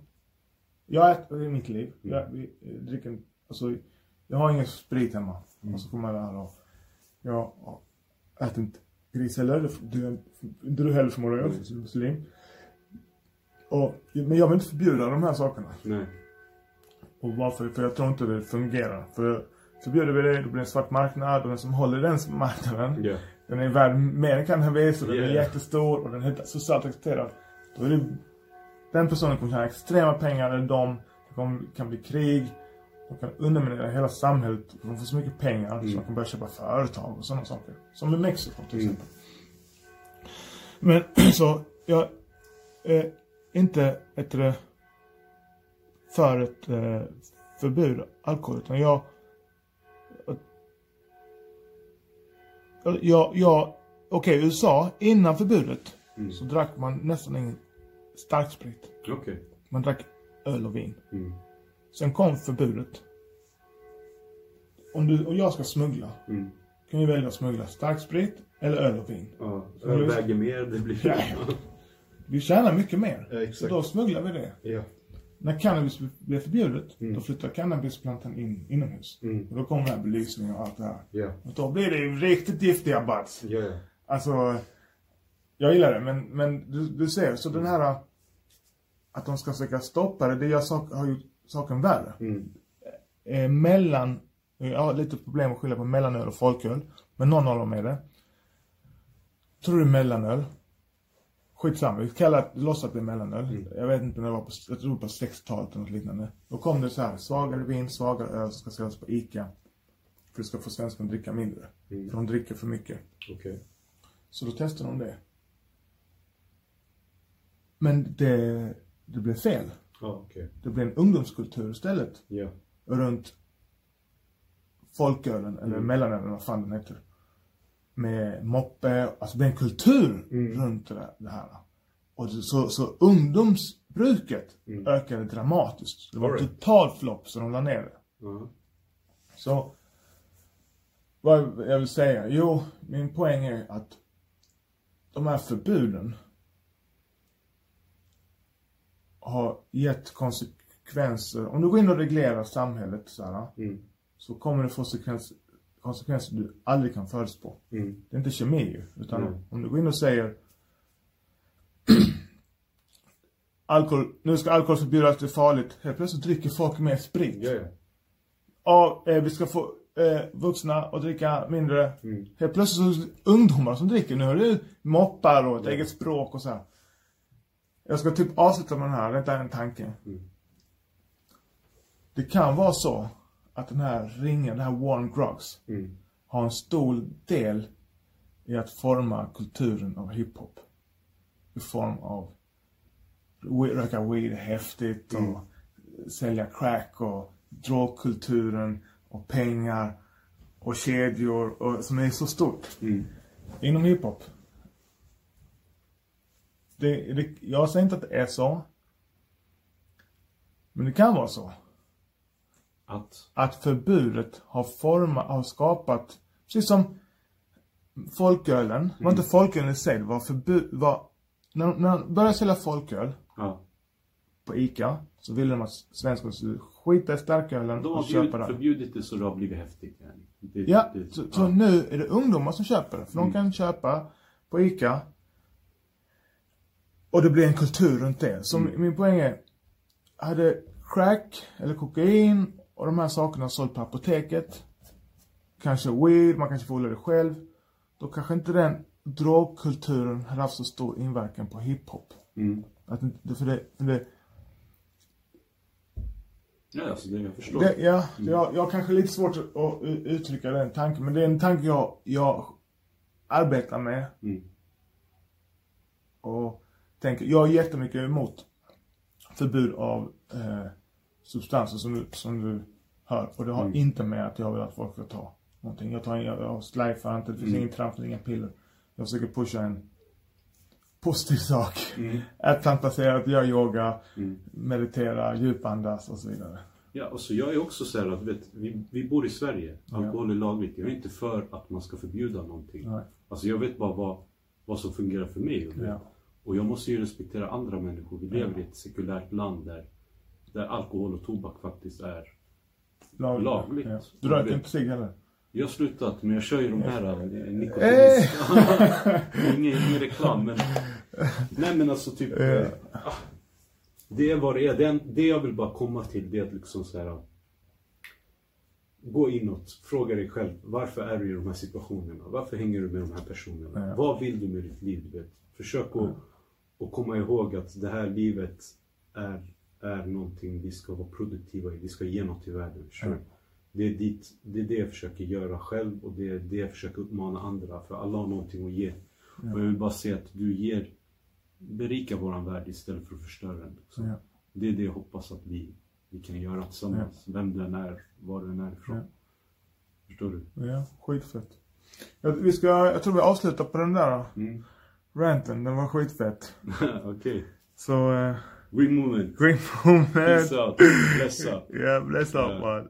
Jag äter i mitt liv. Mm. Jag vi, eh, dricker, alltså, jag har ingen sprit hemma. Mm. Och så kommer jag där och jag äter inte gris heller. Du, inte du heller förmodar jag, Mm. som muslim. Och, men jag vill inte förbjuda de här sakerna. nej. Och varför? För jag tror inte det fungerar. För förbjuder vi det, då blir det en svart marknad och den som håller den marknaden, Ja. Den är värd mer än cannabis och den är Yeah. jättestor och den är socialt accepterad. Då är det, den personen kommer tjäna extrema pengar, eller de, det kan bli krig, de kan underminera hela samhället, de får så mycket pengar så de kan börja köpa företag och sådana saker. Som i Mexiko till Mm. exempel. Men så, jag är inte ett det, för ett eh, förbud alkohol, utan jag jag, jag okej USA, innan förbudet Mm. så drack man nästan ingen starksprit. Okej. Man drack öl och vin. Mm. Sen kom förbudet. Om du och jag ska smuggla, Mm. kan vi välja att smuggla starksprit eller öl och vin. Ja. Öl väger mer, det blir... Ja. Vi tjänar mycket mer. Ja, exakt. Så då smugglar vi det. Ja. När cannabis blev förbjudet, Mm. då flyttar cannabisplantan in inomhus. Mm. Och då kommer den här belysningen och allt det här. Ja. Och då blir det ju riktigt giftiga buds. Ja. Alltså, jag gillar det, men, men du, du ser, så den här att de ska försöka stoppa det, det gör sak, har ju saken värre. Mm. Eh, mellan, jag har lite problem att skilja på mellanöl och folköl, men någon av dem är det. Tror du mellanöl? Skitsamma, vi kallar det, låtsas att det är mellanöl. Jag vet inte när det var på, jag tror på 60-talet eller något liknande. Då kom det så här, svagare vin, svagare öl som ska säljas på ICA. För att ska få svenskarna att dricka mindre. Mm. För de dricker för mycket. Okej. Så då testade de det. Men det, det blev fel. Ja, okej. Det blev en ungdomskultur istället. Ja. Runt folkölen, eller Mm. mellanölen, vad fan den heter. Med moppe, alltså det blev en kultur Mm. runt det, här. Och så, så ungdomsbruket Mm. ökade dramatiskt. Det var right. total flopp så de la ner det. Ja. Så, vad jag vill säga? Jo, min poäng är att de här förbuden har gett konsekvenser. Om du går in och reglerar samhället så, här, Mm. så kommer det få konsekvenser, konsekvenser du aldrig kan förutspå. Mm. Det är inte kemi ju, utan Mm. om du går in och säger alkohol, nu ska alkohol förbjudas, det är farligt. Helt plötsligt dricker folk mer sprit. Ja, ja. Ja, eh, vi ska få eh, vuxna och dricka mindre. Mm. Helt plötsligt så är det ungdomar som dricker. Nu är det moppar och ett ja. eget språk och så här. Jag ska typ avsluta med den här, detta är en tanke. Mm. Det kan vara så att den här ringen, den här Warren Gruggs, mm. har en stor del i att forma kulturen av hiphop. I form av röka weed häftigt och mm. sälja crack och drogkulturen och pengar och kedjor och, som är så stort mm. inom hiphop. Det, det, jag säger inte att det är så. Men det kan vara så. Att? Att förbudet har format, har skapat, precis som folkölen. Mm. var inte folkölen i sig, det var förbud, var, när, när man började sälja folköl ja. på ICA, så ville de att svenskarna skulle skita i starkölen och köpa det. De har förbjudit det så det har blivit häftigt. Det, ja, det, så, ja. så, nu är det ungdomar som köper det. För mm. de kan köpa på ICA. Och det blir en kultur runt det. Så mm. min poäng är, hade crack eller kokain och de här sakerna sålt på apoteket. Kanske weed, man kanske får odla det själv. Då kanske inte den drogkulturen hade haft så stor inverkan på hiphop. Mm. Att, för det, för det Ja, alltså det jag förstår. Det, ja, mm. jag, jag har kanske lite svårt att uttrycka den tanken. Men det är en tanke jag, jag arbetar med. Mm. Och tänker, jag är jättemycket emot förbud av eh, substanser som du, som du hör. Och det har mm. inte med att jag vill att folk ska ta någonting. Jag tar jag, jag slajfar inte, det finns mm. ingen tramsning, inga piller. Jag försöker pusha en positiv sak. Mm. Ätplantbaserat, gör yoga, mm. meditera, djupandas och så vidare. Ja, och så jag är också så här att vet, vi, vi bor i Sverige. Alkohol är lagligt. Jag är inte för att man ska förbjuda någonting. Nej. Alltså jag vet bara vad, vad som fungerar för mig. Och, ja. och jag måste ju respektera andra människor. Vi lever ja. i ett sekulärt land där, där alkohol och tobak faktiskt är lagligt. lagligt. Ja. Du röker inte cigg heller? Jag har slutat, men jag kör ju de här eh, nikotinis. ingen, ingen reklam, men... Nej men alltså typ... Eh, det är vad det är. Det, det jag vill bara komma till, det är att liksom så här, Gå inåt, fråga dig själv, varför är du i de här situationerna? Varför hänger du med de här personerna? Ja. Vad vill du med ditt liv? Vet? Försök ja. att, att komma ihåg att det här livet är, är någonting vi ska vara produktiva i. Vi ska ge något till världen. Ja. Det, är dit, det är det jag försöker göra själv och det är det jag försöker uppmana andra. För alla har någonting att ge. Och jag vill bara säga att du ger berika våran värld istället för att förstöra den. Ja. Det är det jag hoppas att vi, vi kan göra tillsammans. Vem den är, var den är ifrån. Förstår du? Ja, skitfett. Jag, vi ska, jag tror vi avslutar på den där mm. ranten. Den var skitfett. Okej. Okay. Så... Uh, green movement. Green movement. Peace out. Bless up. yeah, bless up yeah. man.